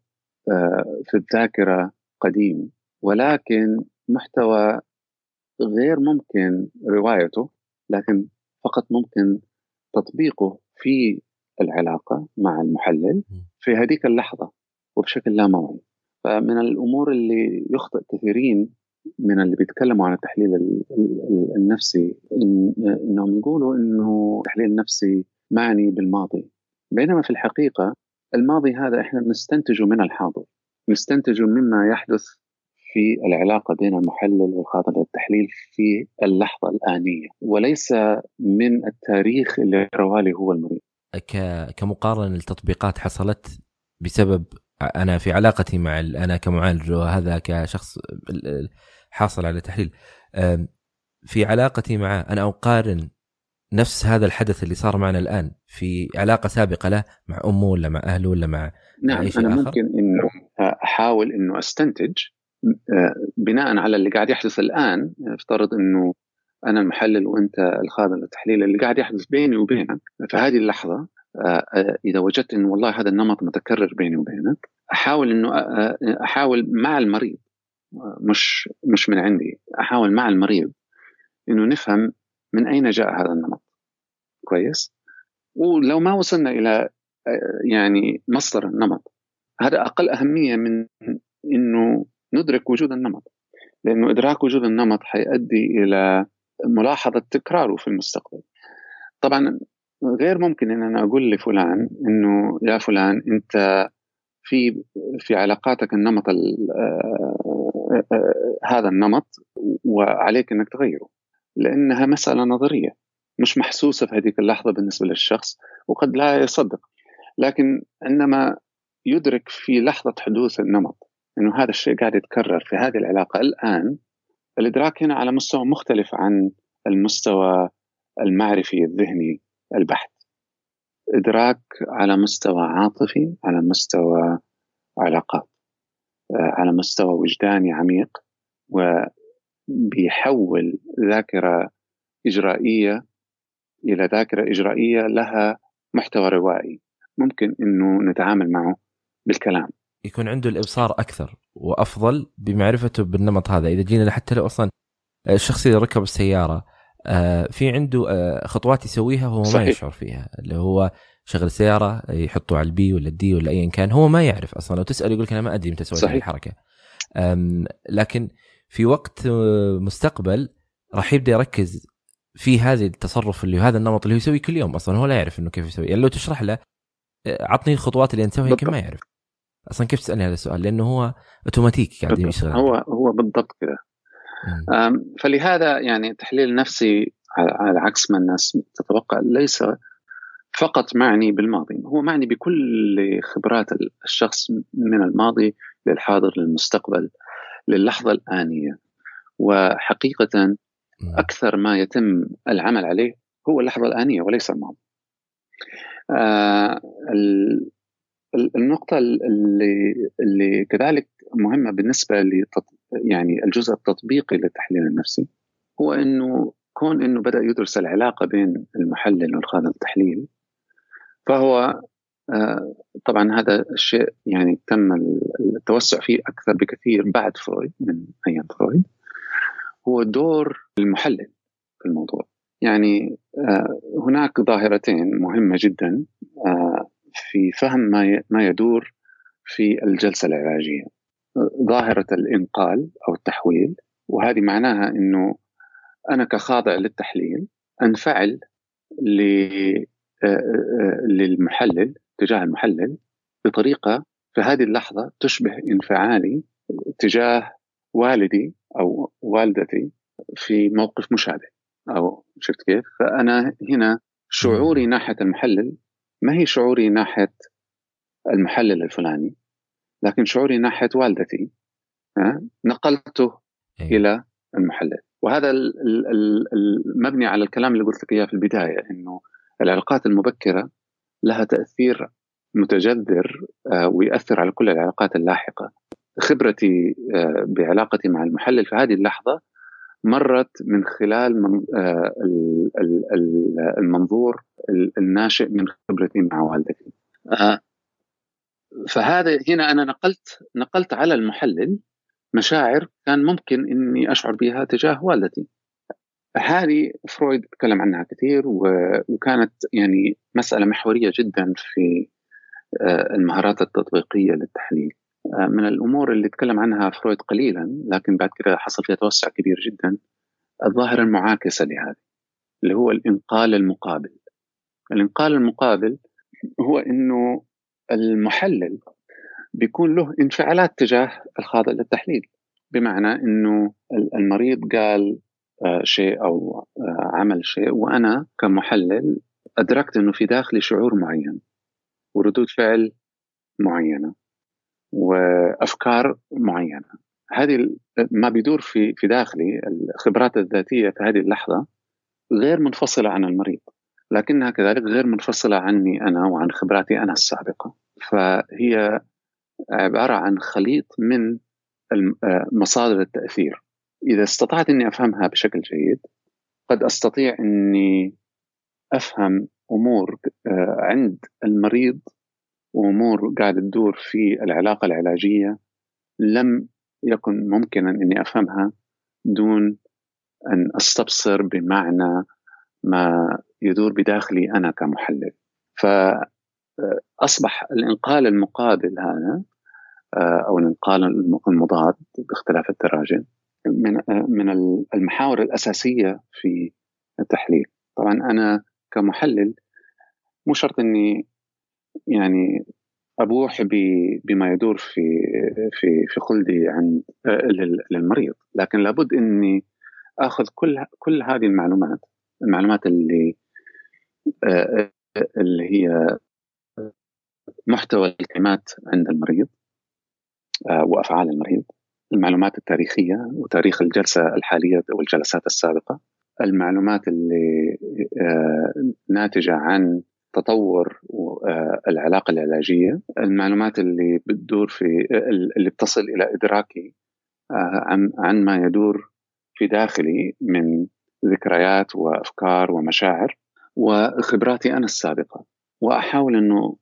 آه، في الذاكرة قديم ولكن محتوى غير ممكن روايته لكن فقط ممكن تطبيقه في العلاقة مع المحلل في هذيك اللحظة وبشكل لا موعي فمن الأمور اللي يخطئ كثيرين من اللي بيتكلموا عن التحليل النفسي إن إنهم يقولوا إنه التحليل النفسي معني بالماضي. بينما في الحقيقة الماضي هذا إحنا بنستنتجه من الحاضر نستنتجه مما يحدث في العلاقة بين المحلل والخاطر للتحليل في اللحظة الآنية وليس من التاريخ اللي رواه هو المريض. كمقارنة للتطبيقات حصلت بسبب أنا في علاقتي مع أنا كمعالج وهذا كشخص حاصل على تحليل في علاقتي معه أنا أقارن نفس هذا الحدث اللي صار معنا الآن في علاقة سابقة له مع أمه ولا مع أهله ولا مع نعم أي شيء أنا آخر. ممكن إنه أحاول إنه أستنتج آه، بناء على اللي قاعد يحدث الآن افترض إنه أنا المحلل وأنت الخادم للتحليل اللي قاعد يحدث بيني وبينك في هذه اللحظة آه، آه، إذا وجدت إنه والله هذا النمط متكرر بيني وبينك أحاول إنه أحاول مع المريض مش مش من عندي أحاول مع المريض إنه نفهم من أين جاء هذا النمط؟ كويس. ولو ما وصلنا إلى يعني مصدر النمط هذا أقل أهمية من إنه ندرك وجود النمط لأنه إدراك وجود النمط حيؤدي إلى ملاحظة تكراره في المستقبل. طبعا غير ممكن إن أنا أقول لفلان إنه يا فلان أنت في في علاقاتك النمط آه، آه، هذا النمط وعليك إنك تغيره. لأنها مسألة نظرية مش محسوسة في هذيك اللحظة بالنسبة للشخص وقد لا يصدق. لكن عندما يدرك في لحظة حدوث النمط إنه هذا الشيء قاعد يتكرر في هذه العلاقة الآن الإدراك هنا على مستوى مختلف عن المستوى المعرفي الذهني البحت إدراك على مستوى عاطفي على مستوى علاقات آه، على مستوى وجداني عميق وبيحول ذاكرة إجرائية إلى ذاكرة إجرائية لها محتوى روائي. ممكن إنه نتعامل معه بالكلام. يكون عنده الإبصار أكثر وأفضل بمعرفته بالنمط هذا. إذا جينا حتى لو أصلا الشخص إذا ركب السيارة آه، في عنده آه، خطوات يسويها وهو صحيح. ما يشعر فيها. اللي هو شغل السيارة يحطه على ال P ولا ال D ولا ايا كان هو ما يعرف أصلا. لو تسال يقول لك أنا ما أدري متى سويت الحركة. لكن في وقت آه، مستقبل راح يبدأ يركز في هذه التصرف اللي هذا النمط اللي هو يسويه كل يوم أصلا هو لا يعرف إنه كيف يسوي. يعني لو تشرح له عطني الخطوات اللي أنت يمكن ما يعرف. أصلا كيف تسألني هذا السؤال؟ لأنه هو أوتوماتيك قاعد يشتغل. هو هو بالضبط كذا فلهذا يعني التحليل النفسي على عكس ما الناس تتوقع ليس فقط معني بالماضي هو معني بكل خبرات الشخص من الماضي للحاضر للمستقبل. للحظة الآنية. وحقيقة أكثر ما يتم العمل عليه هو اللحظة الآنية وليس الماضي. آه النقطة اللي اللي كذلك مهمة بالنسبة لتط... يعني الجزء التطبيقي للتحليل النفسي هو إنه كون إنه بدأ يدرس العلاقة بين المحلل والخادم التحليل فهو طبعا هذا الشيء يعني تم التوسع فيه أكثر بكثير بعد فرويد من أيام فرويد. هو دور المحلل في الموضوع. يعني آه، هناك ظاهرتين مهمة جدا آه، في فهم ما ما يدور في الجلسة العلاجية. ظاهرة الإنقال أو التحويل وهذه معناها إنه أنا كخاضع للتحليل أنفعل آه، آه، للمحلل تجاه المحلل بطريقة في هذه اللحظة تشبه انفعالي تجاه والدي أو والدتي في موقف مشابه أو شفت كيف؟ فأنا هنا شعوري ناحية المحلل ما هي شعوري ناحية المحلل الفلاني لكن شعوري ناحية والدتي نقلته أيه. إلى المحلل وهذا المبني على الكلام اللي قلت لك إياه في البداية إنه العلاقات المبكرة لها تأثير متجذر آه، ويأثر على كل العلاقات اللاحقة. خبرتي آه، بعلاقتي مع المحلل في هذه اللحظة مرت من خلال آه، المنظور الناشئ من خبرتي مع والدتي. فهذا هنا أنا نقلت نقلت على المحلل مشاعر كان ممكن إني أشعر بها تجاه والدتي. هذه فرويد تكلم عنها كثير وكانت يعني مسألة محورية جدا في آه، المهارات التطبيقية للتحليل. آه، من الأمور اللي تكلم عنها فرويد قليلا لكن بعد كده حصل فيها توسع كبير جدا الظاهره المعاكسة لهذه اللي هو الإنقال المقابل. الإنقال المقابل هو إنه المحلل بيكون له انفعالات تجاه الخاضع للتحليل بمعنى إنه المريض قال شيء أو آه، عمل شيء وأنا كمحلل أدركت إنه في داخلي شعور معين وردود فعل معينة وأفكار معينة. هذه ما بيدور في في داخلي الخبرات الذاتية في هذه اللحظة غير منفصلة عن المريض لكنها كذلك غير منفصلة عني أنا وعن خبراتي أنا السابقة. فهي عبارة عن خليط من آه، مصادر التأثير. إذا استطعت إني أفهمها بشكل جيد قد أستطيع إني أفهم أمور آه، عند المريض وأمور قاعدة تدور في العلاقة العلاجية لم يكن ممكنا إني أفهمها دون أن أستبصر بمعنى ما يدور بداخلي أنا كمحلل. فاصبح الإنقال المقابل هذا آه، أو الإنقال المضاد باختلاف التراجم من آه، من المحاور الأساسية في التحليل. طبعا أنا كمحلل مو شرط إني يعني أبوح بما يدور في في في خلدي عن آه، للمريض لكن لابد إني آخذ كل كل هذه المعلومات المعلومات اللي اللي هي محتوى الكلمات عند المريض آه، وأفعال المريض المعلومات التاريخية وتاريخ الجلسة الحالية والجلسات السابقة المعلومات اللي آه، ناتجة عن تطور آه، العلاقة العلاجية المعلومات اللي بتدور في اللي بتصل إلى ادراكي عن عن ما يدور في داخلي من ذكريات وأفكار ومشاعر وخبراتي أنا السابقة. وأحاول إنه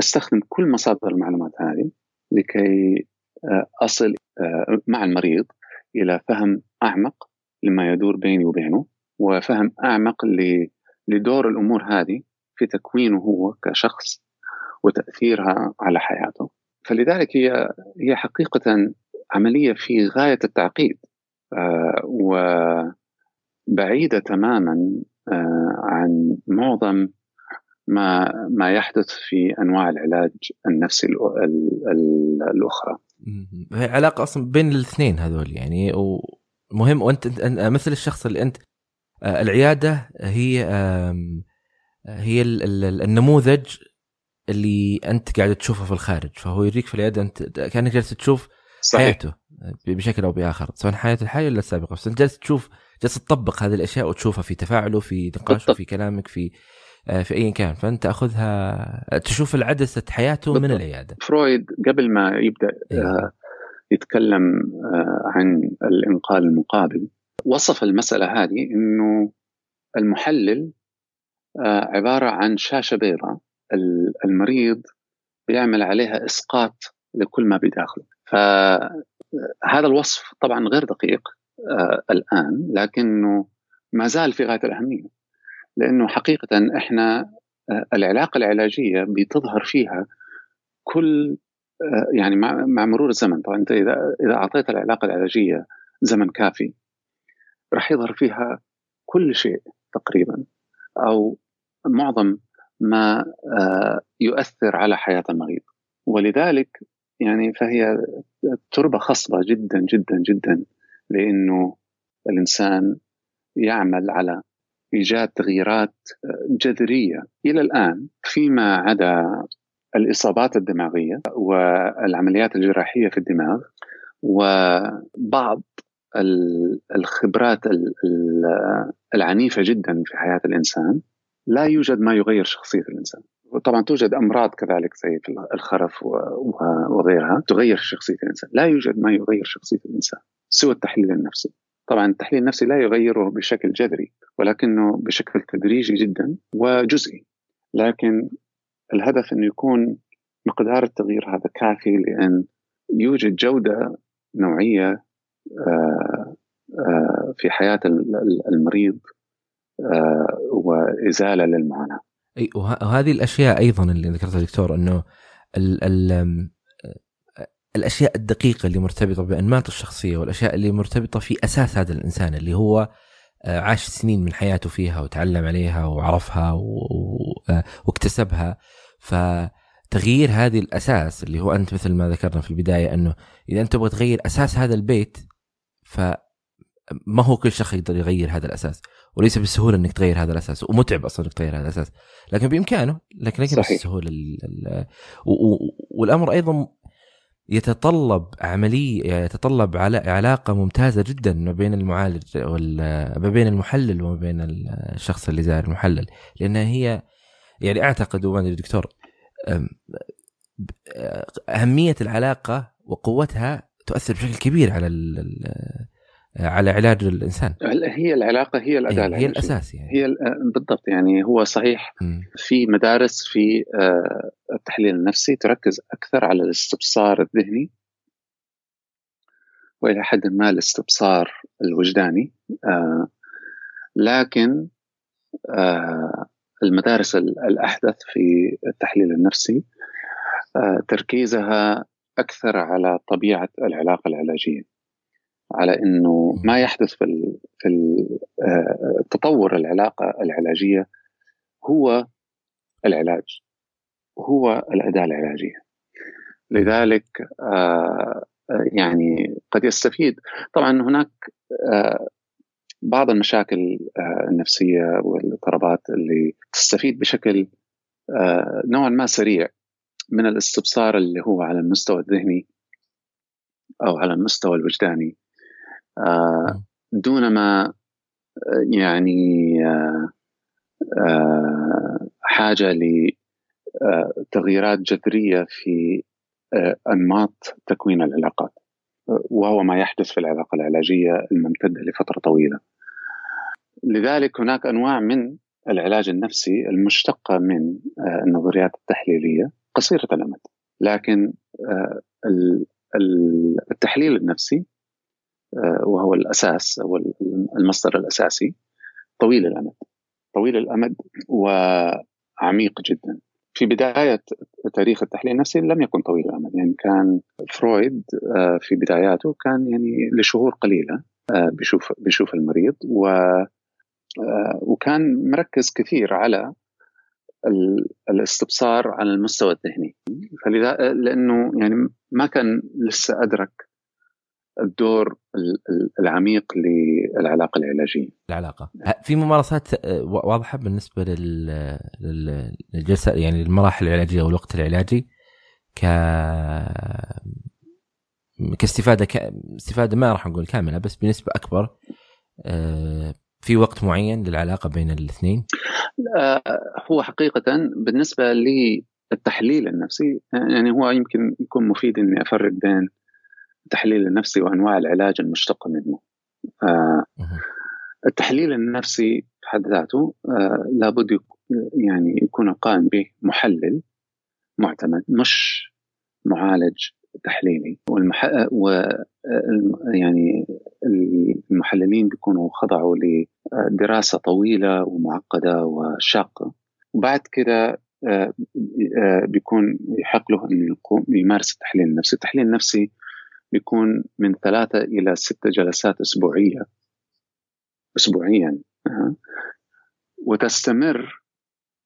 أستخدم كل مصادر المعلومات هذه لكي آه، أصل آه، مع المريض إلى فهم أعمق لما يدور بيني وبينه وفهم أعمق لدور الأمور هذه في تكوينه هو كشخص وتأثيرها على حياته فلذلك هي هي حقيقة عملية في غاية التعقيد آه، وبعيدة تماما عن معظم ما ما يحدث في أنواع العلاج النفسي الأخرى. هي علاقة أصلا بين الاثنين هذول يعني ومهم وأنت مثل الشخص اللي أنت آه، العيادة هي هي النموذج اللي أنت قاعد تشوفه في الخارج. فهو يريك في العيادة أنت كأنك جالس تشوف صحيح. حياته بشكل أو بآخر سواء حياته الحاليه ولا السابقة. بس أنت جالس تشوف جالس تطبق هذه الأشياء وتشوفها في تفاعله في نقاشه في كلامك في آه، في اي كان. فأنت تاخذها تشوف العدسة حياته من العيادة. فرويد قبل ما يبدأ إيه. يتكلم آه، عن الانقال المقابل وصف المسألة هذه إنه المحلل آه، عبارة عن شاشة بيضاء المريض بيعمل عليها إسقاط لكل ما بداخله. فهذا الوصف طبعا غير دقيق الآن لكنه ما زال في غاية الأهمية. لأنه حقيقة إحنا آه، العلاقة العلاجية بتظهر فيها كل آه، يعني مع مرور الزمن. طبعا أنت إذا إذا أعطيت العلاقة العلاجية زمن كافي راح يظهر فيها كل شيء تقريبا أو معظم ما آه، يؤثر على حياة المريض. ولذلك يعني فهي تربة خصبة جدا جدا جدا لأنه الإنسان يعمل على ايجاد تغييرات جذرية. إلى الآن فيما عدا الإصابات الدماغية والعمليات الجراحية في الدماغ وبعض الخبرات العنيفة جدا في حياة الإنسان لا يوجد ما يغير شخصية الإنسان. وطبعا توجد أمراض كذلك زي الخرف وغيرها تغير شخصية الإنسان. لا يوجد ما يغير شخصية الإنسان سوى التحليل النفسي. طبعا التحليل النفسي لا يغيره بشكل جذري. ولكنه بشكل تدريجي جدا وجزئي لكن الهدف انه يكون مقدار التغيير هذا كافي لأن يوجد جودة نوعية آه، آه، في حياة المريض آه، وإزالة للمعاناة. أي وهذه الأشياء أيضا اللي ذكرتها دكتور أنه ال ال الأشياء الدقيقة اللي مرتبطة بأنماط الشخصية والأشياء اللي مرتبطة في أساس هذا الإنسان اللي هو عاش سنين من حياته فيها وتعلم عليها وعرفها واكتسبها. فتغيير هذه الأساس اللي هو أنت مثل ما ذكرنا في البداية أنه إذا أنت تبغى تغير أساس هذا البيت ف ما هو كل شخص يقدر يغير هذا الأساس وليس بالسهولة إنك تغير هذا الأساس ومتعب أصلا إنك تغير هذا الأساس لكن بإمكانه لكن ليس بالسهولة ال ال والأمر أيضا يتطلب عملية يتطلب علاقة ممتازة جدا ما بين المعالج ما بين المحلل وما بين الشخص اللي زار المحلل لأنها هي يعني أعتقد وما ادري دكتور أهمية العلاقة وقوتها تؤثر بشكل كبير على على علاج الإنسان. هي العلاقة هي الأداة هي, هي الأساس يعني. هي بالضبط يعني هو صحيح م. في مدارس في آه، التحليل النفسي تركز أكثر على الاستبصار الذهني وإلى حد ما الاستبصار الوجداني آه، لكن آه، المدارس الأحدث في التحليل النفسي آه، تركيزها أكثر على طبيعة العلاقة العلاجية. على أنه ما يحدث في في آه، تطور العلاقة العلاجية هو العلاج هو الأداة العلاجية. لذلك آه، يعني قد يستفيد. طبعا هناك بعض المشاكل آه، النفسية والاضطرابات اللي تستفيد بشكل آه، نوعا ما سريع من الاستبصار اللي هو على المستوى الذهني أو على المستوى الوجداني. آه، دون ما يعني حاجة لتغييرات جذرية في أنماط تكوين العلاقات وهو ما يحدث في العلاقة العلاجية الممتدة لفترة طويلة. لذلك هناك أنواع من العلاج النفسي المشتقة من آه، النظريات التحليلية قصيرة الأمد، لكن آه، التحليل النفسي آه، وهو الأساس أو المصدر الأساسي طويل الأمد. طويل الأمد وعميق جدا. في بداية تاريخ التحليل النفسي لم يكن طويل الأمد يعني كان فرويد آه، في بداياته كان يعني لشهور قليلة آه، بيشوف بيشوف المريض و آه، وكان مركز كثير على الاستبصار على المستوى الذهني فلذا لأنه يعني ما كان لسه أدرك الدور العميق للعلاقة العلاجية. العلاقة في ممارسات آه، واضحة بالنسبة للجلسة يعني المراحل العلاجية والوقت العلاجي ك كاستفادة ك... استفادة ما راح نقول كاملة بس بنسبة أكبر آه، في وقت معين للعلاقة بين الاثنين؟ آه، هو حقيقة بالنسبة للتحليل النفسي يعني هو يمكن يكون مفيد إني أفرق بين التحليل النفسي وأنواع العلاج المشتقه منه. آه التحليل النفسي في حد ذاته آه لابد يعني يكون قائم به محلل معتمد مش معالج تحليلي. والمح... و يعني المحللين بيكونوا خضعوا لدراسة طويلة ومعقدة وشاقة. وبعد كده آه، آه، بيكون يحق له إنه يقوم يمارس التحليل النفسي، التحليل النفسي بيكون من ثلاثة إلى ستة جلسات أسبوعية. أسبوعيا. وتستمر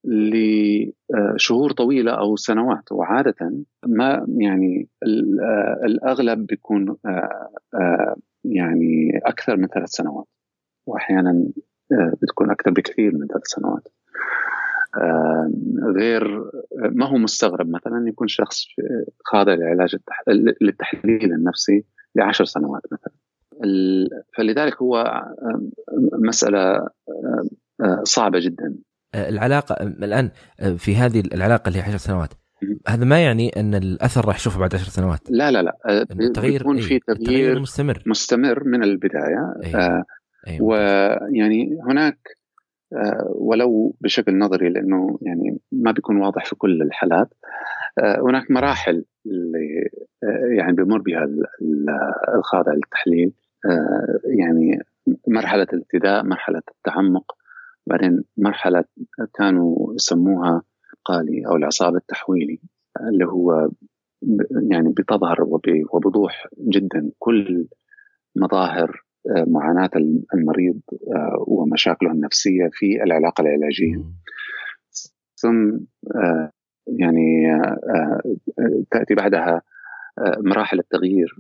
لشهور طويلة أو سنوات. وعادة ما يعني الأغلب بيكون يعني أكثر من ثلاث سنوات. وأحيانا بتكون أكثر بكثير من ثلاث سنوات. غير ما هو مستغرب مثلا يكون شخص خاضع لعلاج للتحليل النفسي لعشر سنوات مثلا. فلذلك هو مسألة صعبة جدا. العلاقة الآن في هذه العلاقة اللي هي 10 سنوات هذا ما يعني أن الأثر راح نشوفه بعد عشر سنوات؟ لا لا لا. التغيير يكون في تغيير مستمر. مستمر من البداية. أيوة. آه أيوة. ويعني هناك آه ولو بشكل نظري لأنه يعني ما بيكون واضح في كل الحالات. آه هناك مراحل اللي آه يعني بمر بها الخاضع للتحليل. آه يعني مرحلة الابتداء مرحلة التعمق بعدين مرحلة كانوا يسموها القالي أو العصاب التحويلي اللي هو يعني بتظهر وبوضوح جدا كل مظاهر آه، معاناة المريض آه، ومشاكله النفسية في العلاقة العلاجية. ثم آه، يعني تأتي بعدها مراحل التغيير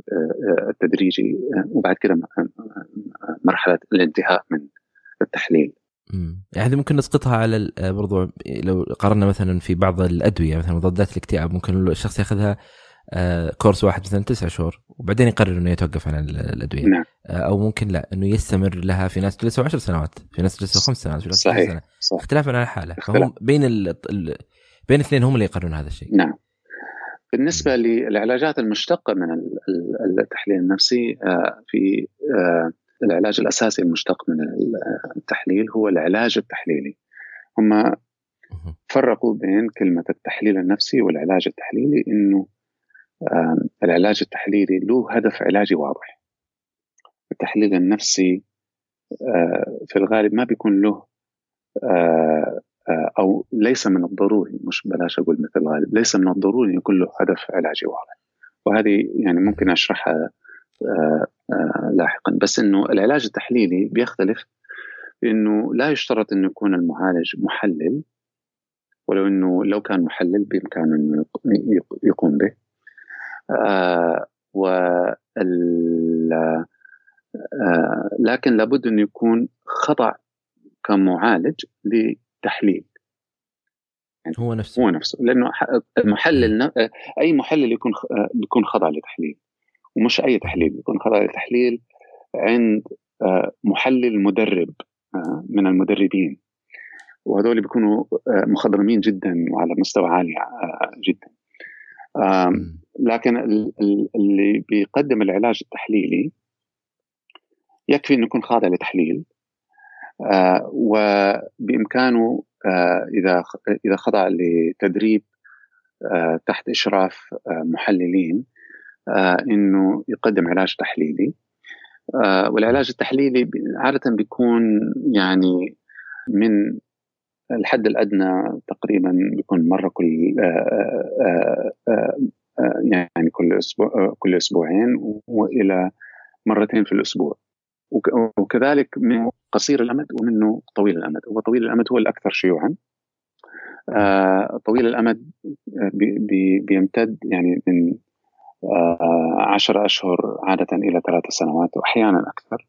التدريجي وبعد كده مرحلة الانتهاء من التحليل. يعني هذه ممكن نسقطها على آه، برضو لو قارنا مثلا في بعض الأدوية مثلا مضادات الاكتئاب ممكن الشخص ياخذها آه، كورس واحد مثلا تسعة شهور وبعدين يقرر إنه يتوقف عن الأدوية نعم. آه، أو ممكن لا إنه يستمر لها في ناس جلسوا عشر سنوات في ناس جلسوا خمس سنوات في ناس صحيح. سنة. صحيح. اختلافا على الحاله فهم بين ال... بين الاثنين هم اللي يقررون هذا الشيء نعم بالنسبة للعلاجات المشتقة من التحليل النفسي في العلاج الأساسي المشتق من التحليل هو العلاج التحليلي هم فرقوا بين كلمة التحليل النفسي والعلاج التحليلي إنه العلاج التحليلي له هدف علاجي واضح. التحليل النفسي في الغالب ما بيكون له أو ليس من الضروري مش بلاش أقول مثل الغالب ليس من الضروري يكون له هدف علاجي واضح. وهذه يعني ممكن أشرحها آه، آه، لاحقا. بس إنه العلاج التحليلي بيختلف إنه لا يشترط إنه يكون المعالج محلل ولو إنه لو كان محلل بإمكانه إنه يقوم به. آه و آه لكن لابد انه يكون خضع كمعالج لتحليل. يعني هو نفسه. هو نفسه. لأنه المحلل أي محلل يكون بيكون خضع لتحليل. ومش أي تحليل. يكون خضع لتحليل عند آه، محلل مدرب آه، من المدربين. وهذول بيكونوا آه، مخضرمين جدا وعلى مستوى عالي جدا. لكن اللي بيقدم العلاج التحليلي يكفي إنه يكون خاضع لتحليل وبإمكانه إذا إذا خضع لتدريب تحت إشراف محللين آه، إنه يقدم علاج تحليلي. آه، والعلاج التحليلي عادة بيكون يعني من الحد الأدنى تقريبا بيكون مرة كل آه، يعني كل أسبوع كل أسبوعين وإلى مرتين في الأسبوع. وكذلك من قصير الأمد ومنه طويل الأمد. هو طويل الأمد هو الأكثر شيوعا. طويل الأمد بيمتد يعني من آه، عشر أشهر عادة إلى ثلاث سنوات وأحيانا أكثر.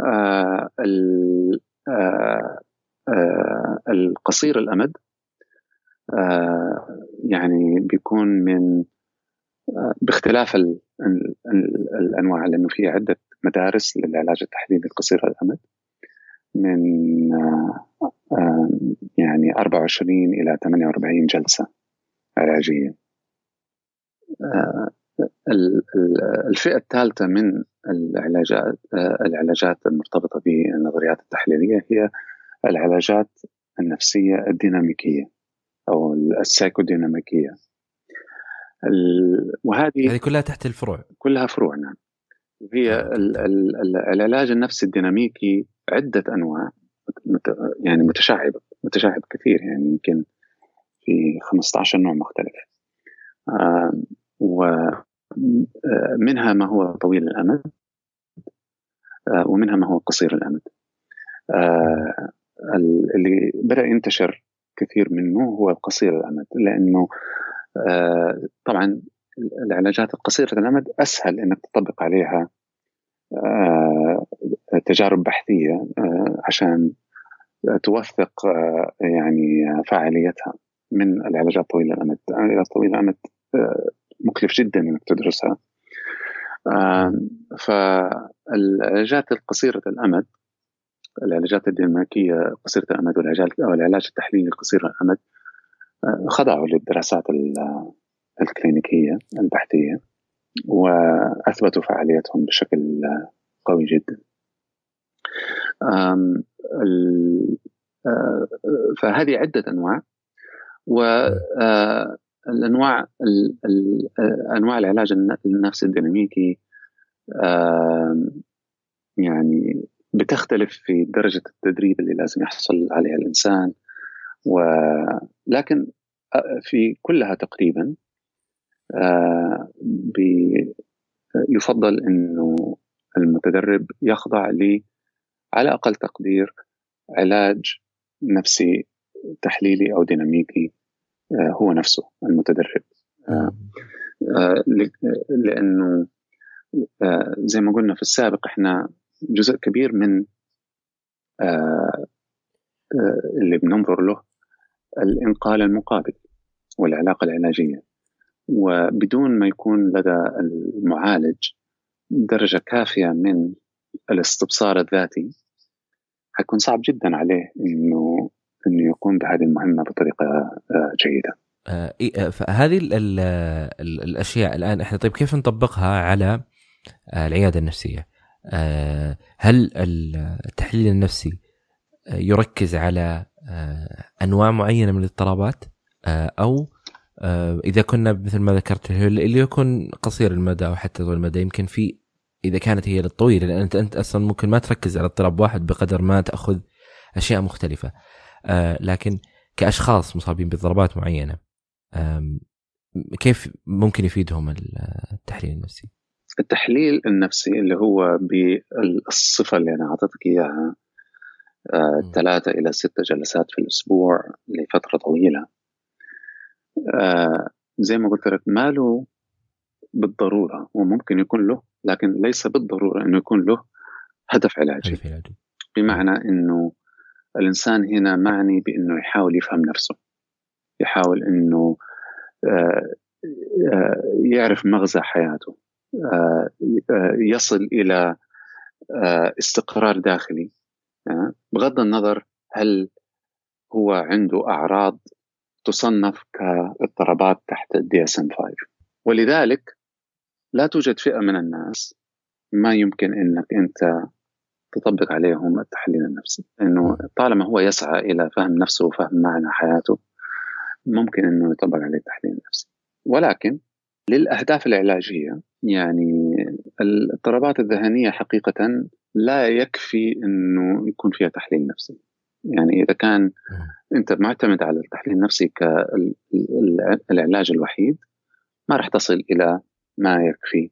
آه، آه، القصير الأمد يعني بيكون من باختلاف ال ال ال الأنواع لأنه في عدة مدارس للعلاج التحليلي القصير الأمد من يعني 24 إلى 48 جلسة علاجية. الفئة الثالثة من العلاجات العلاجات المرتبطة بالنظريات التحليلية هي العلاجات النفسية الديناميكية أو السايكوديناميكية. وهذه هذه كلها تحت الفروع. كلها فروع نعم. هي العلاج النفسي الديناميكي عدة أنواع يعني متشعبة متشعب كثير يعني يمكن في 15 نوع مختلف. ومنها ما هو طويل الأمد آه، ومنها ما هو قصير الأمد. آه، اللي بدأ ينتشر كثير منه هو قصير الأمد لأنه آه، طبعا العلاجات القصيرة الأمد أسهل أنك تطبق عليها تجارب بحثية عشان توثق يعني فاعليتها من العلاجات طويلة الأمد، العلاجات طويلة الأمد مكلف جدا إنك تدرسها. فالعلاجات القصيرة الأمد العلاجات الدنماركيه قصيرة الأمد والعلاجات أو العلاج التحليلي قصير الأمد خضعوا للدراسات الكلينيكية البحثية واثبتوا فعاليتهم بشكل قوي جدا. فهذه عدة أنواع والانواع أنواع العلاج النفسي الديناميكي يعني بتختلف في درجة التدريب اللي لازم يحصل عليها الإنسان. ولكن في كلها تقريبا يفضل إنه المتدرب يخضع ل على أقل تقدير علاج نفسي تحليلي أو ديناميكي هو نفسه المتدرب. لأنه زي ما قلنا في السابق إحنا جزء كبير من اللي بننظر له الانقال المقابل والعلاقة العلاجية وبدون ما يكون لدى المعالج درجة كافية من الاستبصار الذاتي حيكون صعب جدا عليه إنه إنه يقوم بهذه المهمة بطريقة جيدة. فهذه ال ال ال الأشياء الآن إحنا طيب كيف نطبقها على العيادة النفسية؟ هل التحليل النفسي يركز على أنواع معينة من الاضطرابات أو إذا كنا مثل ما ذكرت اللي يكون قصير المدى أو حتى طويل المدى يمكن في إذا كانت هي للطويله لأن أنت أصلا ممكن ما تركز على اضطراب واحد بقدر ما تأخذ أشياء مختلفة لكن كأشخاص مصابين باضطرابات معينة كيف ممكن يفيدهم التحليل النفسي؟ التحليل النفسي اللي هو بالصفة اللي أنا أعطيتك إياها آه، ثلاثة إلى ستة جلسات في الأسبوع لفترة طويلة. آه، زي ما قلت لك ما له بالضرورة وممكن يكون له لكن ليس بالضرورة أنه يكون له هدف علاجي. بمعنى أنه الإنسان هنا معني بأنه يحاول يفهم نفسه يحاول أنه آه، يعرف مغزى حياته. يصل إلى استقرار داخلي. بغض النظر هل هو عنده أعراض تصنف كاضطرابات تحت ال DSM 5 ولذلك لا توجد فئة من الناس ما يمكن إنك أنت تطبق عليهم التحليل النفسي. إنه طالما هو يسعى إلى فهم نفسه وفهم معنى حياته ممكن إنه يطبق عليه التحليل النفسي. ولكن للأهداف العلاجية. يعني الاضطرابات الذهنية حقيقة لا يكفي إنه يكون فيها تحليل نفسي. يعني إذا كان أنت معتمد على التحليل النفسي كالعلاج الوحيد ما راح تصل إلى ما يكفي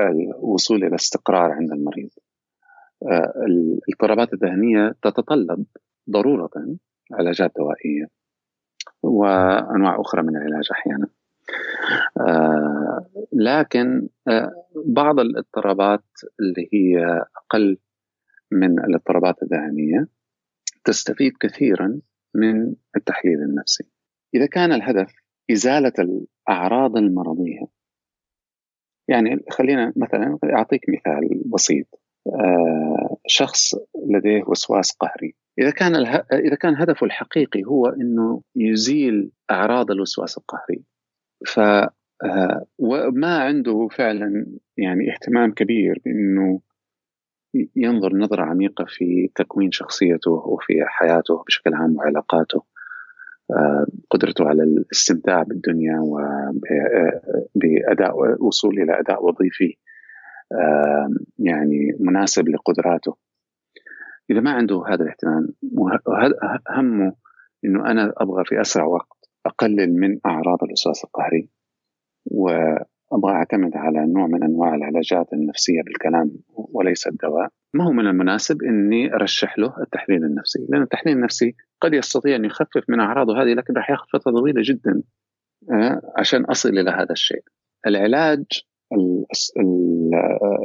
للوصول إلى استقرار عند المريض. آه، الاضطرابات الذهنية تتطلب ضرورة علاجات دوائية وأنواع أخرى من العلاج أحيانا. آه، لكن آه، بعض الاضطرابات اللي هي أقل من الاضطرابات الذهنية تستفيد كثيرا من التحليل النفسي. إذا كان الهدف إزالة الأعراض المرضية يعني خلينا مثلا أعطيك مثال بسيط آه، شخص لديه وسواس قهري إذا كان. إذا كان هدفه الحقيقي هو إنه يزيل أعراض الوسواس القهري ف آه، وما عنده فعلا يعني اهتمام كبير بإنه ينظر نظرة عميقة في تكوين شخصيته وفي حياته بشكل عام وعلاقاته آه، قدرته على الاستمتاع بالدنيا وبأداء وصول إلى أداء وظيفي آه، يعني مناسب لقدراته. إذا ما عنده هذا الاهتمام همه إنه أنا أبغى في أسرع وقت. أقلل من أعراض الوسواس القهري. أبغى أعتمد على نوع من أنواع العلاجات النفسية بالكلام وليس الدواء. ما هو من المناسب إني أرشح له التحليل النفسي؟ لأن التحليل النفسي قد يستطيع أن يخفف من أعراضه هذه لكن راح ياخذ فترة طويلة جدا آه، عشان أصل إلى هذا الشيء. العلاج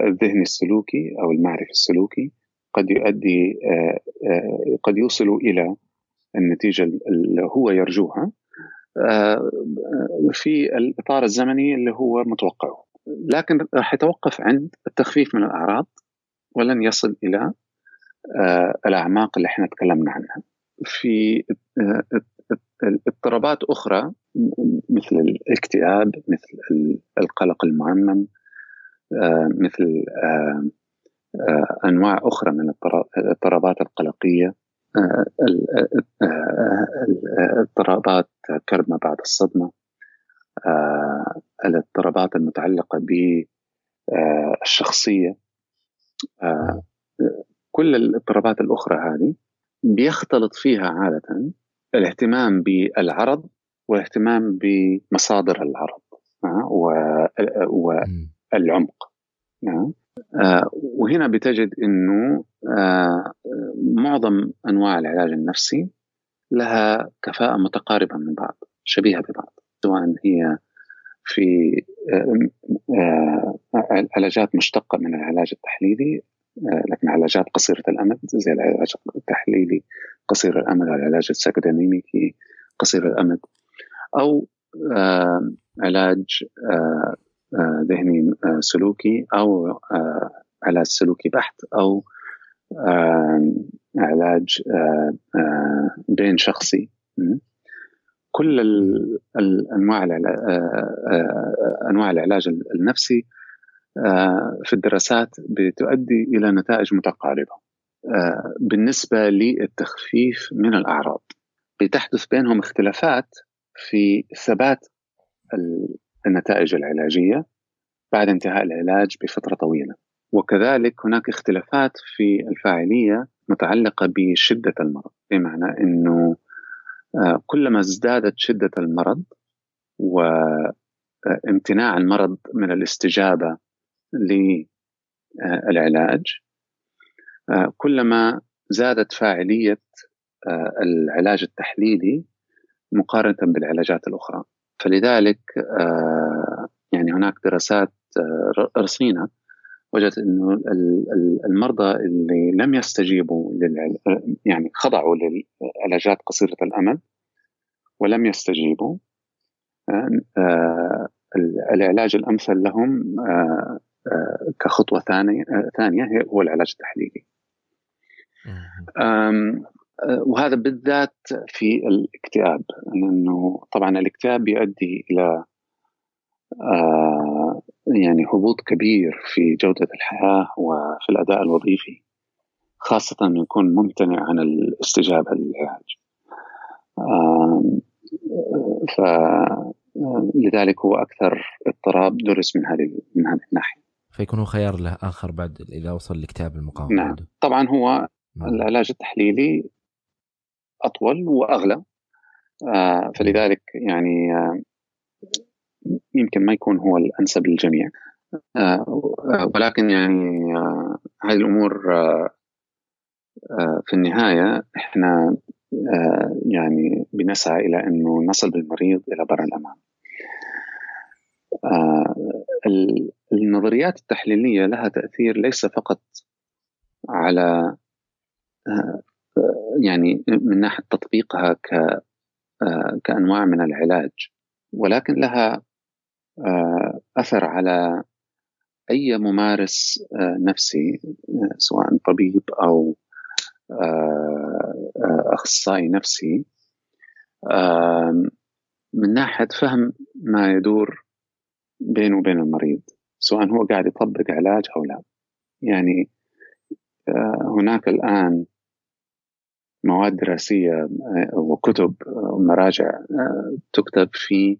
الذهني السلوكي أو المعرفي السلوكي قد يؤدي قد يوصلوا إلى النتيجة اللي هو يرجوها. في الإطار الزمني اللي هو متوقعه لكن راح يتوقف عند التخفيف من الأعراض ولن يصل إلى الأعماق اللي إحنا تكلمنا عنها. في اضطرابات أخرى مثل الاكتئاب مثل القلق المعمم آه، مثل آه، آه، أنواع أخرى من الاضطرابات القلقية. اضطرابات كرب بعد الصدمة الاضطرابات المتعلقة بالشخصيه كل الاضطرابات الأخرى هذه بيختلط فيها عادة الاهتمام بالعرض والاهتمام بمصادر العرض والعمق وهنا بتجد إنه معظم أنواع العلاج النفسي لها كفاءة متقاربة من بعض شبيهة ببعض سواء هي في علاجات مشتقة من العلاج التحليلي لكن علاجات قصيرة الأمد زي العلاج التحليلي قصير الأمد العلاج السايكوديناميكي قصير الأمد أو علاج ذهني سلوكي أو علاج سلوكي بحت أو علاج بين شخصي. كل الانواع أنواع العلاج النفسي في الدراسات بتؤدي إلى نتائج متقاربة. بالنسبة للتخفيف من الأعراض بتحدث بينهم اختلافات في ثبات النتائج العلاجية بعد انتهاء العلاج بفترة طويلة. وكذلك هناك اختلافات في الفاعلية متعلقة بشدة المرض بمعنى إنه آه، كلما ازدادت شدة المرض وامتناع المرض من الاستجابة للعلاج آه، كلما زادت فاعلية آه، العلاج التحليلي مقارنة بالعلاجات الأخرى. فلذلك آه، يعني هناك دراسات آه، رصينة وجدت إنه المرضى اللي لم يستجيبوا يعني خضعوا للعلاجات قصيرة الأمد ولم يستجيبوا آه، العلاج الأمثل لهم كخطوة ثانية ثانية هو العلاج التحليلي. آه، وهذا بالذات في الاكتئاب لأنه طبعا الاكتئاب يؤدي إلى آه، يعني هبوط كبير في جودة الحياة وفي الأداء الوظيفي خاصة إنه يكون ممتنع عن الاستجابة للعلاج. فلذلك هو أكثر اضطراب درس من هذه من هذه الناحية. فيكون هو خيار له آخر بعد إذا وصل لاكتئاب المقاومة. نعم. طبعا هو نعم. العلاج التحليلي أطول وأغلى. آه، فلذلك يعني آه، يمكن ما يكون هو الأنسب للجميع آه، ولكن يعني هذه الأمور في النهاية إحنا يعني بنسعى إلى أنه نصل بالمريض إلى بر الأمان. النظريات التحليلية لها تأثير ليس فقط على يعني من ناحية تطبيقها ك آه، كأنواع من العلاج ولكن لها آه، أثر على أي ممارس آه، نفسي سواء طبيب أو أخصائي نفسي. من ناحية فهم ما يدور بينه وبين المريض سواء هو قاعد يطبق علاج أو لا. يعني هناك الآن مواد دراسية آه، وكتب ومراجع آه، تكتب في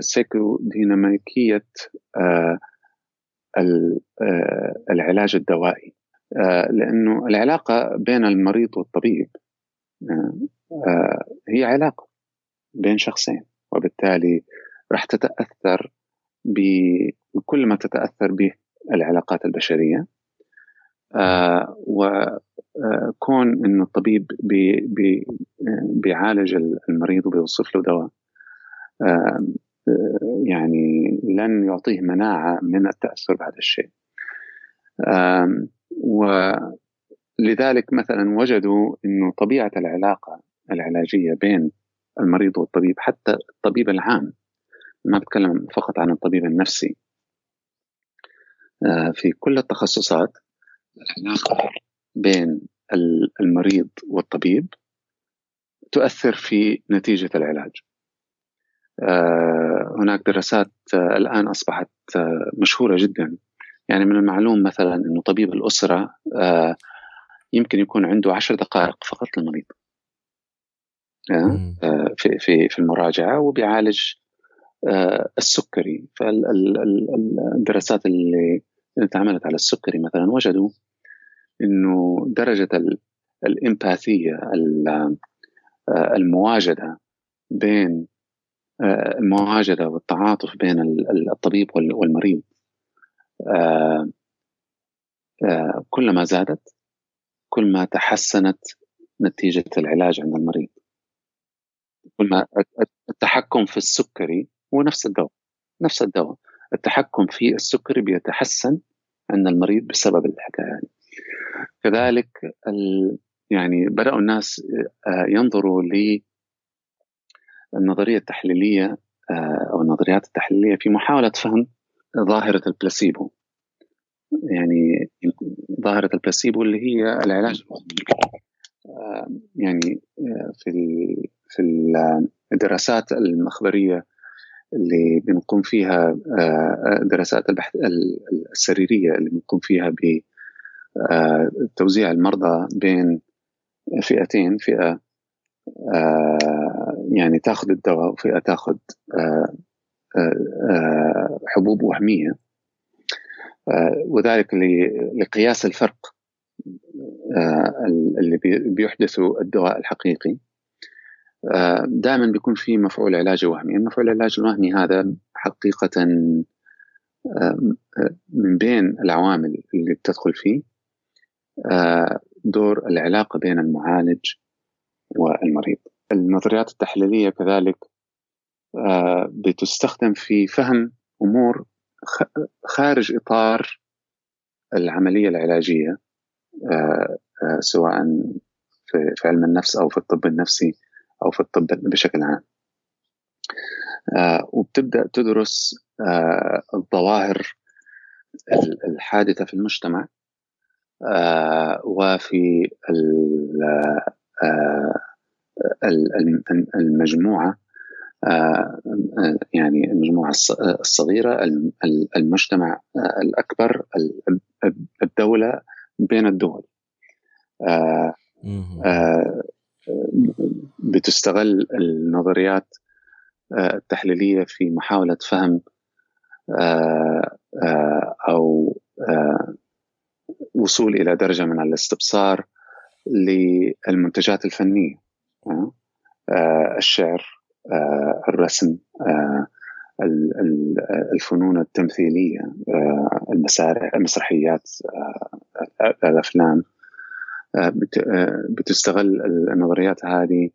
سيكوديناميكية آه، العلاج الدوائي. لأنه العلاقة بين المريض والطبيب هي علاقة بين شخصين وبالتالي راح تتأثر بكل ما تتأثر به العلاقات البشرية. وكون انه الطبيب بي بي بيعالج المريض وبيوصف له دواء. يعني لن يعطيه مناعة من التأثر بهذا الشيء. ولذلك مثلا وجدوا إنه طبيعة العلاقة العلاجية بين المريض والطبيب حتى الطبيب العام ما بتكلم فقط عن الطبيب النفسي آه، في كل التخصصات العلاقة بين المريض والطبيب تؤثر في نتيجة العلاج. آه، هناك دراسات آه، الآن أصبحت مشهورة جدا. يعني من المعلوم مثلا إنه طبيب الأسرة يمكن يكون عنده عشر دقائق فقط للمريض. في في في المراجعة وبيعالج السكري. فالدراسات اللي اتعملت على السكري مثلا وجدوا إنه درجة الإمباثية المواجدة بين المواجده والتعاطف بين الطبيب والمريض. كلما زادت كل ما تحسنت نتيجة العلاج عند المريض. كل ما التحكم في السكري هو نفس الدواء نفس الدواء. التحكم في السكري بيتحسن عند المريض بسبب الحكاية يعني. كذلك يعني بدأوا الناس آه، ينظروا للنظريه التحليلية آه، أو النظريات التحليلية في محاولة فهم ظاهرة البلاسيبو. يعني ظاهرة البلاسيبو اللي هي العلاج آه، يعني في في الدراسات المخبرية اللي بنقوم فيها آه، دراسات البحث السريرية اللي بنقوم فيها بتوزيع آه، المرضى بين فئتين فئة آه، يعني تاخذ الدواء وفئه تاخذ حبوب وهمية. وذلك لقياس الفرق اللي بيحدثه الدواء الحقيقي. دائما بيكون في مفعول علاجي وهمي. المفعول العلاجي الوهمي هذا حقيقة من بين العوامل اللي بتدخل فيه دور العلاقة بين المعالج والمريض. النظريات التحليلية كذلك بتستخدم في فهم أمور خارج إطار العملية العلاجية سواء في علم النفس أو في الطب النفسي أو في الطب بشكل عام. آه وبتبدأ تدرس آه الظواهر الحادثة في المجتمع آه وفي آه، المجموعة آه، يعني المجموعة الصغيرة المجتمع الأكبر الدولة بين الدول. بتستغل النظريات آه، التحليلية في محاولة فهم آه، آه، أو وصول إلى درجة من الاستبصار للمنتجات الفنية الشعر الرسم الفنون التمثيلية المسرحيات الأفلام. بتستغل النظريات هذه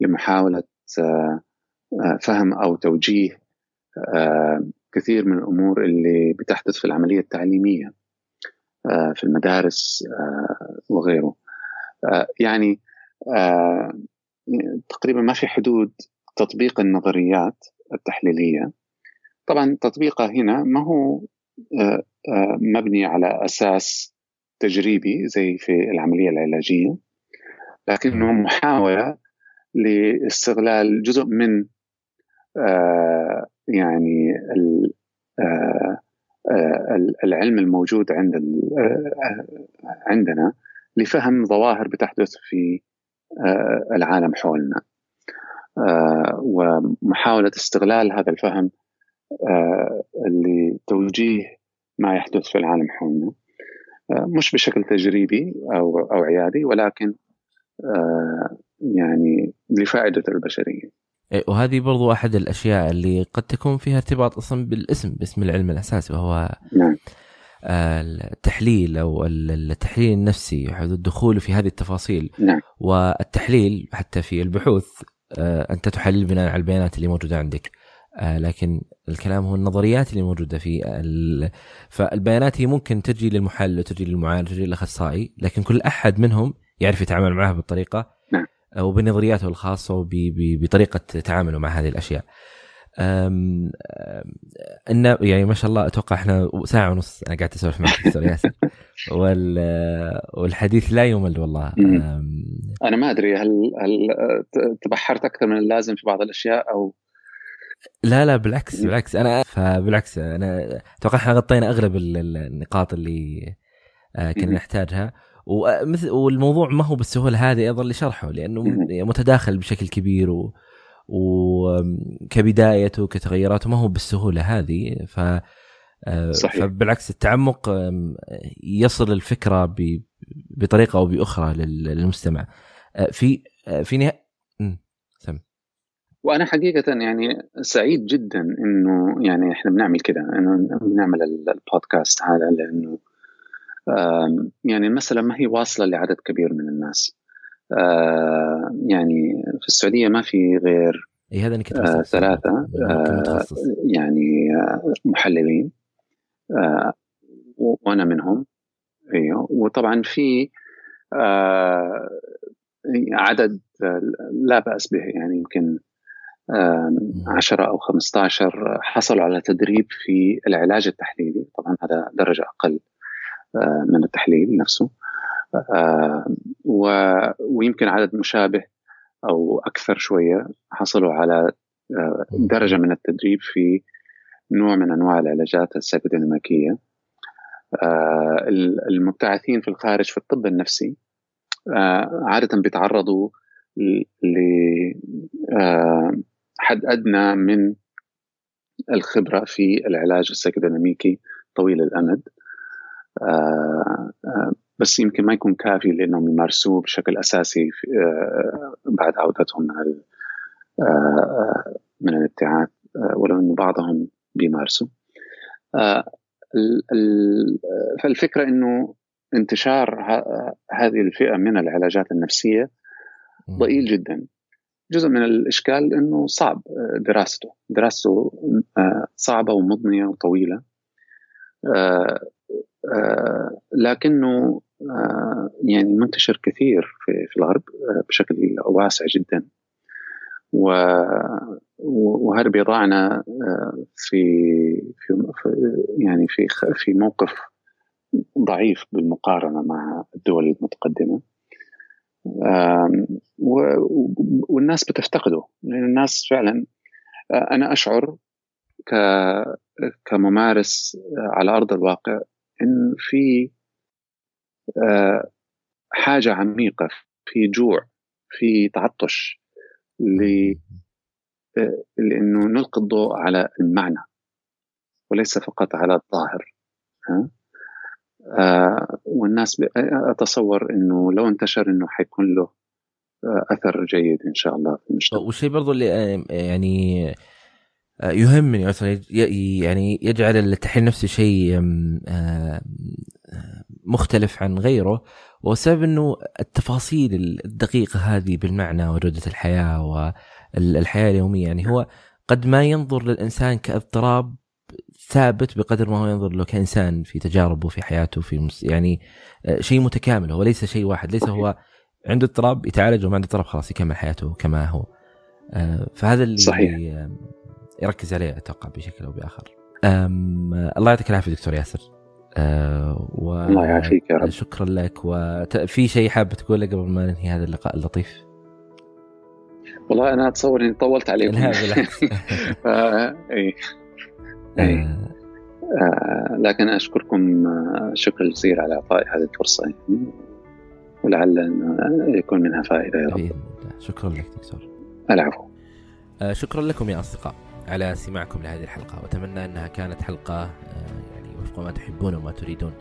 لمحاولة آه، آه، فهم أو توجيه آه، كثير من الأمور اللي بتحدث في العملية التعليمية في المدارس وغيره. يعني تقريبا ما في حدود تطبيق النظريات التحليلية. طبعا تطبيقها هنا ما هو مبني على أساس تجريبي زي في العملية العلاجية لكنه محاولة لاستغلال جزء من آه يعني آه آه العلم الموجود عند آه، عندنا. لفهم ظواهر بتحدث في آه، العالم حولنا آه، ومحاولة استغلال هذا الفهم لتوجيه ما يحدث في العالم حولنا مش بشكل تجريبي أو أو عيادي ولكن آه، يعني لفائدة البشرية. إيه، وهذه برضو أحد الأشياء اللي قد تكون فيها ارتباط أصلا بالاسم باسم العلم الأساسي وهو نعم. التحليل أو التحليل النفسي الدخول في هذه التفاصيل نعم. والتحليل حتى في البحوث آه، أنت تحلل بناء على البيانات اللي موجودة عندك آه لكن الكلام هو النظريات اللي موجودة في فالبيانات هي ممكن تجي للمحلل وتجي للمعالج وتجي للأخصائي لكن كل أحد منهم يعرف يتعامل معها بالطريقة نعم. وبنظرياته الخاصة وبطريقه تعامله مع هذه الأشياء. أم يعني ما شاء الله أتوقع إحنا ساعة ونص أنا قاعد أسولف معك دكتور ياسر. وال والحديث لا يمل والله. أنا ما أدري هل هل تبحرت أكثر من اللازم في بعض الأشياء أو؟ لا لا بالعكس بالعكس. أنا فبالعكس أنا أتوقع إحنا غطينا أغلب النقاط اللي آه، كنا نحتاجها. ومثل والموضوع ما هو بالسهوله هذه أيضا لشرحه لأنه متداخل بشكل كبير و وكبدايته كتغيراته ما هو بالسهولة هذه. ف آه، صحيح. فبالعكس التعمق يصل الفكرة بطريقة أو بأخرى للمستمع. آه، في في نهاية سم وأنا حقيقة يعني سعيد جدا إنه يعني إحنا بنعمل كذا إنه بنعمل البودكاست هذا لأنه يعني المسألة ما هي واصلة لعدد كبير من الناس. يعني في السعودية ما في غير اي هذا آه ثلاثة آه يعني آه محللين آه وأنا منهم. أيوه وطبعا في آه عدد لا بأس به يعني يمكن 10 أو 15 حصلوا على تدريب في العلاج التحليلي. طبعا هذا درجة أقل آه، من التحليل نفسه. آه، ويمكن عدد مشابه أو أكثر شوية حصلوا على آه، درجة من التدريب في نوع من أنواع العلاجات السيكوديناميكيه المبتعثين في الخارج في الطب النفسي عادة بيتعرضوا لحد أدنى من الخبرة في العلاج السيكوديناميكي طويل الأمد. آه، آه، بس يمكن ما يكون كافي لأنهم يمارسوه بشكل أساسي آه، بعد عودتهم من من الابتعاث ولو إنه بعضهم بيمارسوا. فالفكرة إنه انتشار هذه الفئة من العلاجات النفسية ضئيل جدا. جزء من الإشكال إنه صعب دراسته. دراسته صعبة ومضنية وطويلة. آه، لكنه آه، يعني منتشر كثير في, في الغرب آه، بشكل واسع جدا. وهذا بيضعنا في في يعني في في موقف ضعيف بالمقارنة مع الدول المتقدمة. والناس بتفتقده لأن الناس فعلا أنا أشعر كممارس على أرض الواقع إن في آه، حاجة عميقة في جوع في تعطش آه، لأنه نلقي الضوء على المعنى وليس فقط على الظاهر ها؟ آه والناس أتصور إنه لو انتشر إنه حيكون له آه أثر جيد إن شاء الله في المجتمع. والشيء برضو اللي يعني آه، يهمني مثلا يعني يجعل التحليل النفسي شيء آه، مختلف عن غيره وسبب إنه التفاصيل الدقيقة هذه بالمعنى وجودة الحياة والحياة اليومية يعني هو قد ما ينظر للإنسان كاضطراب ثابت بقدر ما هو ينظر له كإنسان في تجاربه في حياته في يعني آه، شيء متكامل هو ليس شيء واحد ليس هو عنده اضطراب يتعالج وما عنده اضطراب خلاص يكمل حياته كما هو فهذا اللي صحيح. يركز عليه أتوقع بشكل أو بآخر. الله يعطيك العافية دكتور ياسر. أه و... الله يعافيك يا رب. شكرا لك. وفي شيء حاب تقوله قبل ما ننهي هذا اللقاء اللطيف؟ والله أنا أتصور إني طولت عليكم. لا بالعكس اي اي آه. لكن أشكركم آه، شكرا جزيلا على اعطائي هذه الفرصة. يعني ولعل يكون منها فائدة يا رب. شكرا لك دكتور. العفو. آه شكرا لكم يا أصدقاء. على سماعكم لهذه الحلقة. وأتمنى أنها كانت حلقة آه، يعني وفق ما تحبون وما تريدون.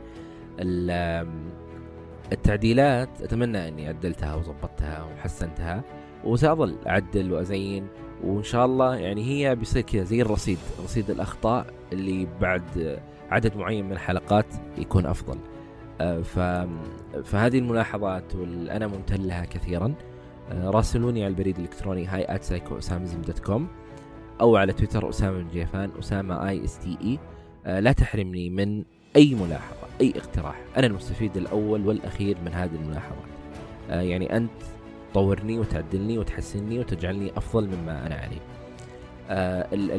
التعديلات أتمنى أني عدلتها وظبطتها وحسنتها وسأظل أعدل وأزين وإن شاء الله يعني هي بيصير كذا زي الرصيد رصيد الأخطاء اللي بعد عدد معين من الحلقات يكون أفضل. آه،. فهذه الملاحظات والأنا ممتن لها كثيرا. آه، راسلوني على البريد الإلكتروني هاي كوم أو على تويتر أسامة بن جيفان أسامة اي اس تي اي لا تحرمني من أي ملاحظة أي اقتراح. أنا المستفيد الأول والأخير من هذه الملاحظات. آه، يعني أنت تطورني وتعدلني وتحسنني وتجعلني أفضل مما أنا عليه. آه ال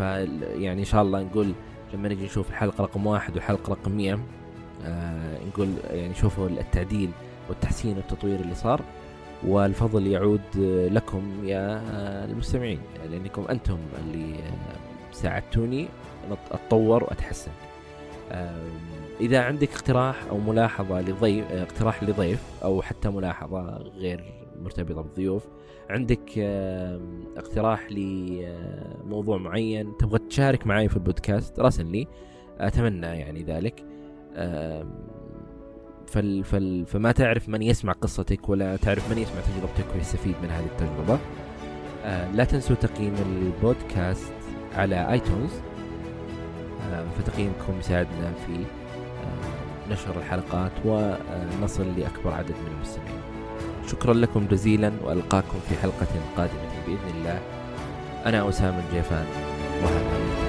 ال يعني إن شاء الله نقول لما نجي نشوف الحلقة رقم واحد والحلقة رقم 100 آه نقول يعني شوفوا التعديل والتحسين والتطوير اللي صار. والفضل يعود لكم يا المستمعين لأنكم أنتم اللي ساعدتوني أتطور وأتحسن. إذا عندك اقتراح أو ملاحظة لضيف اقتراح لضيف أو حتى ملاحظة غير مرتبطة بالضيوف عندك اقتراح لموضوع معين تبغى تشارك معي في البودكاست راسل لي أتمنى يعني ذلك. فل فل فما تعرف من يسمع قصتك ولا تعرف من يسمع تجربتك ويستفيد من هذه التجربة آه لا تنسوا تقييم البودكاست على آيتونز آه فتقييمكم يساعدنا في آه نشر الحلقات ونصل لأكبر عدد من المستمعين. شكرا لكم جزيلا وألقاكم في حلقة قادمة بإذن الله. أنا أسامة الجيفان وهذا.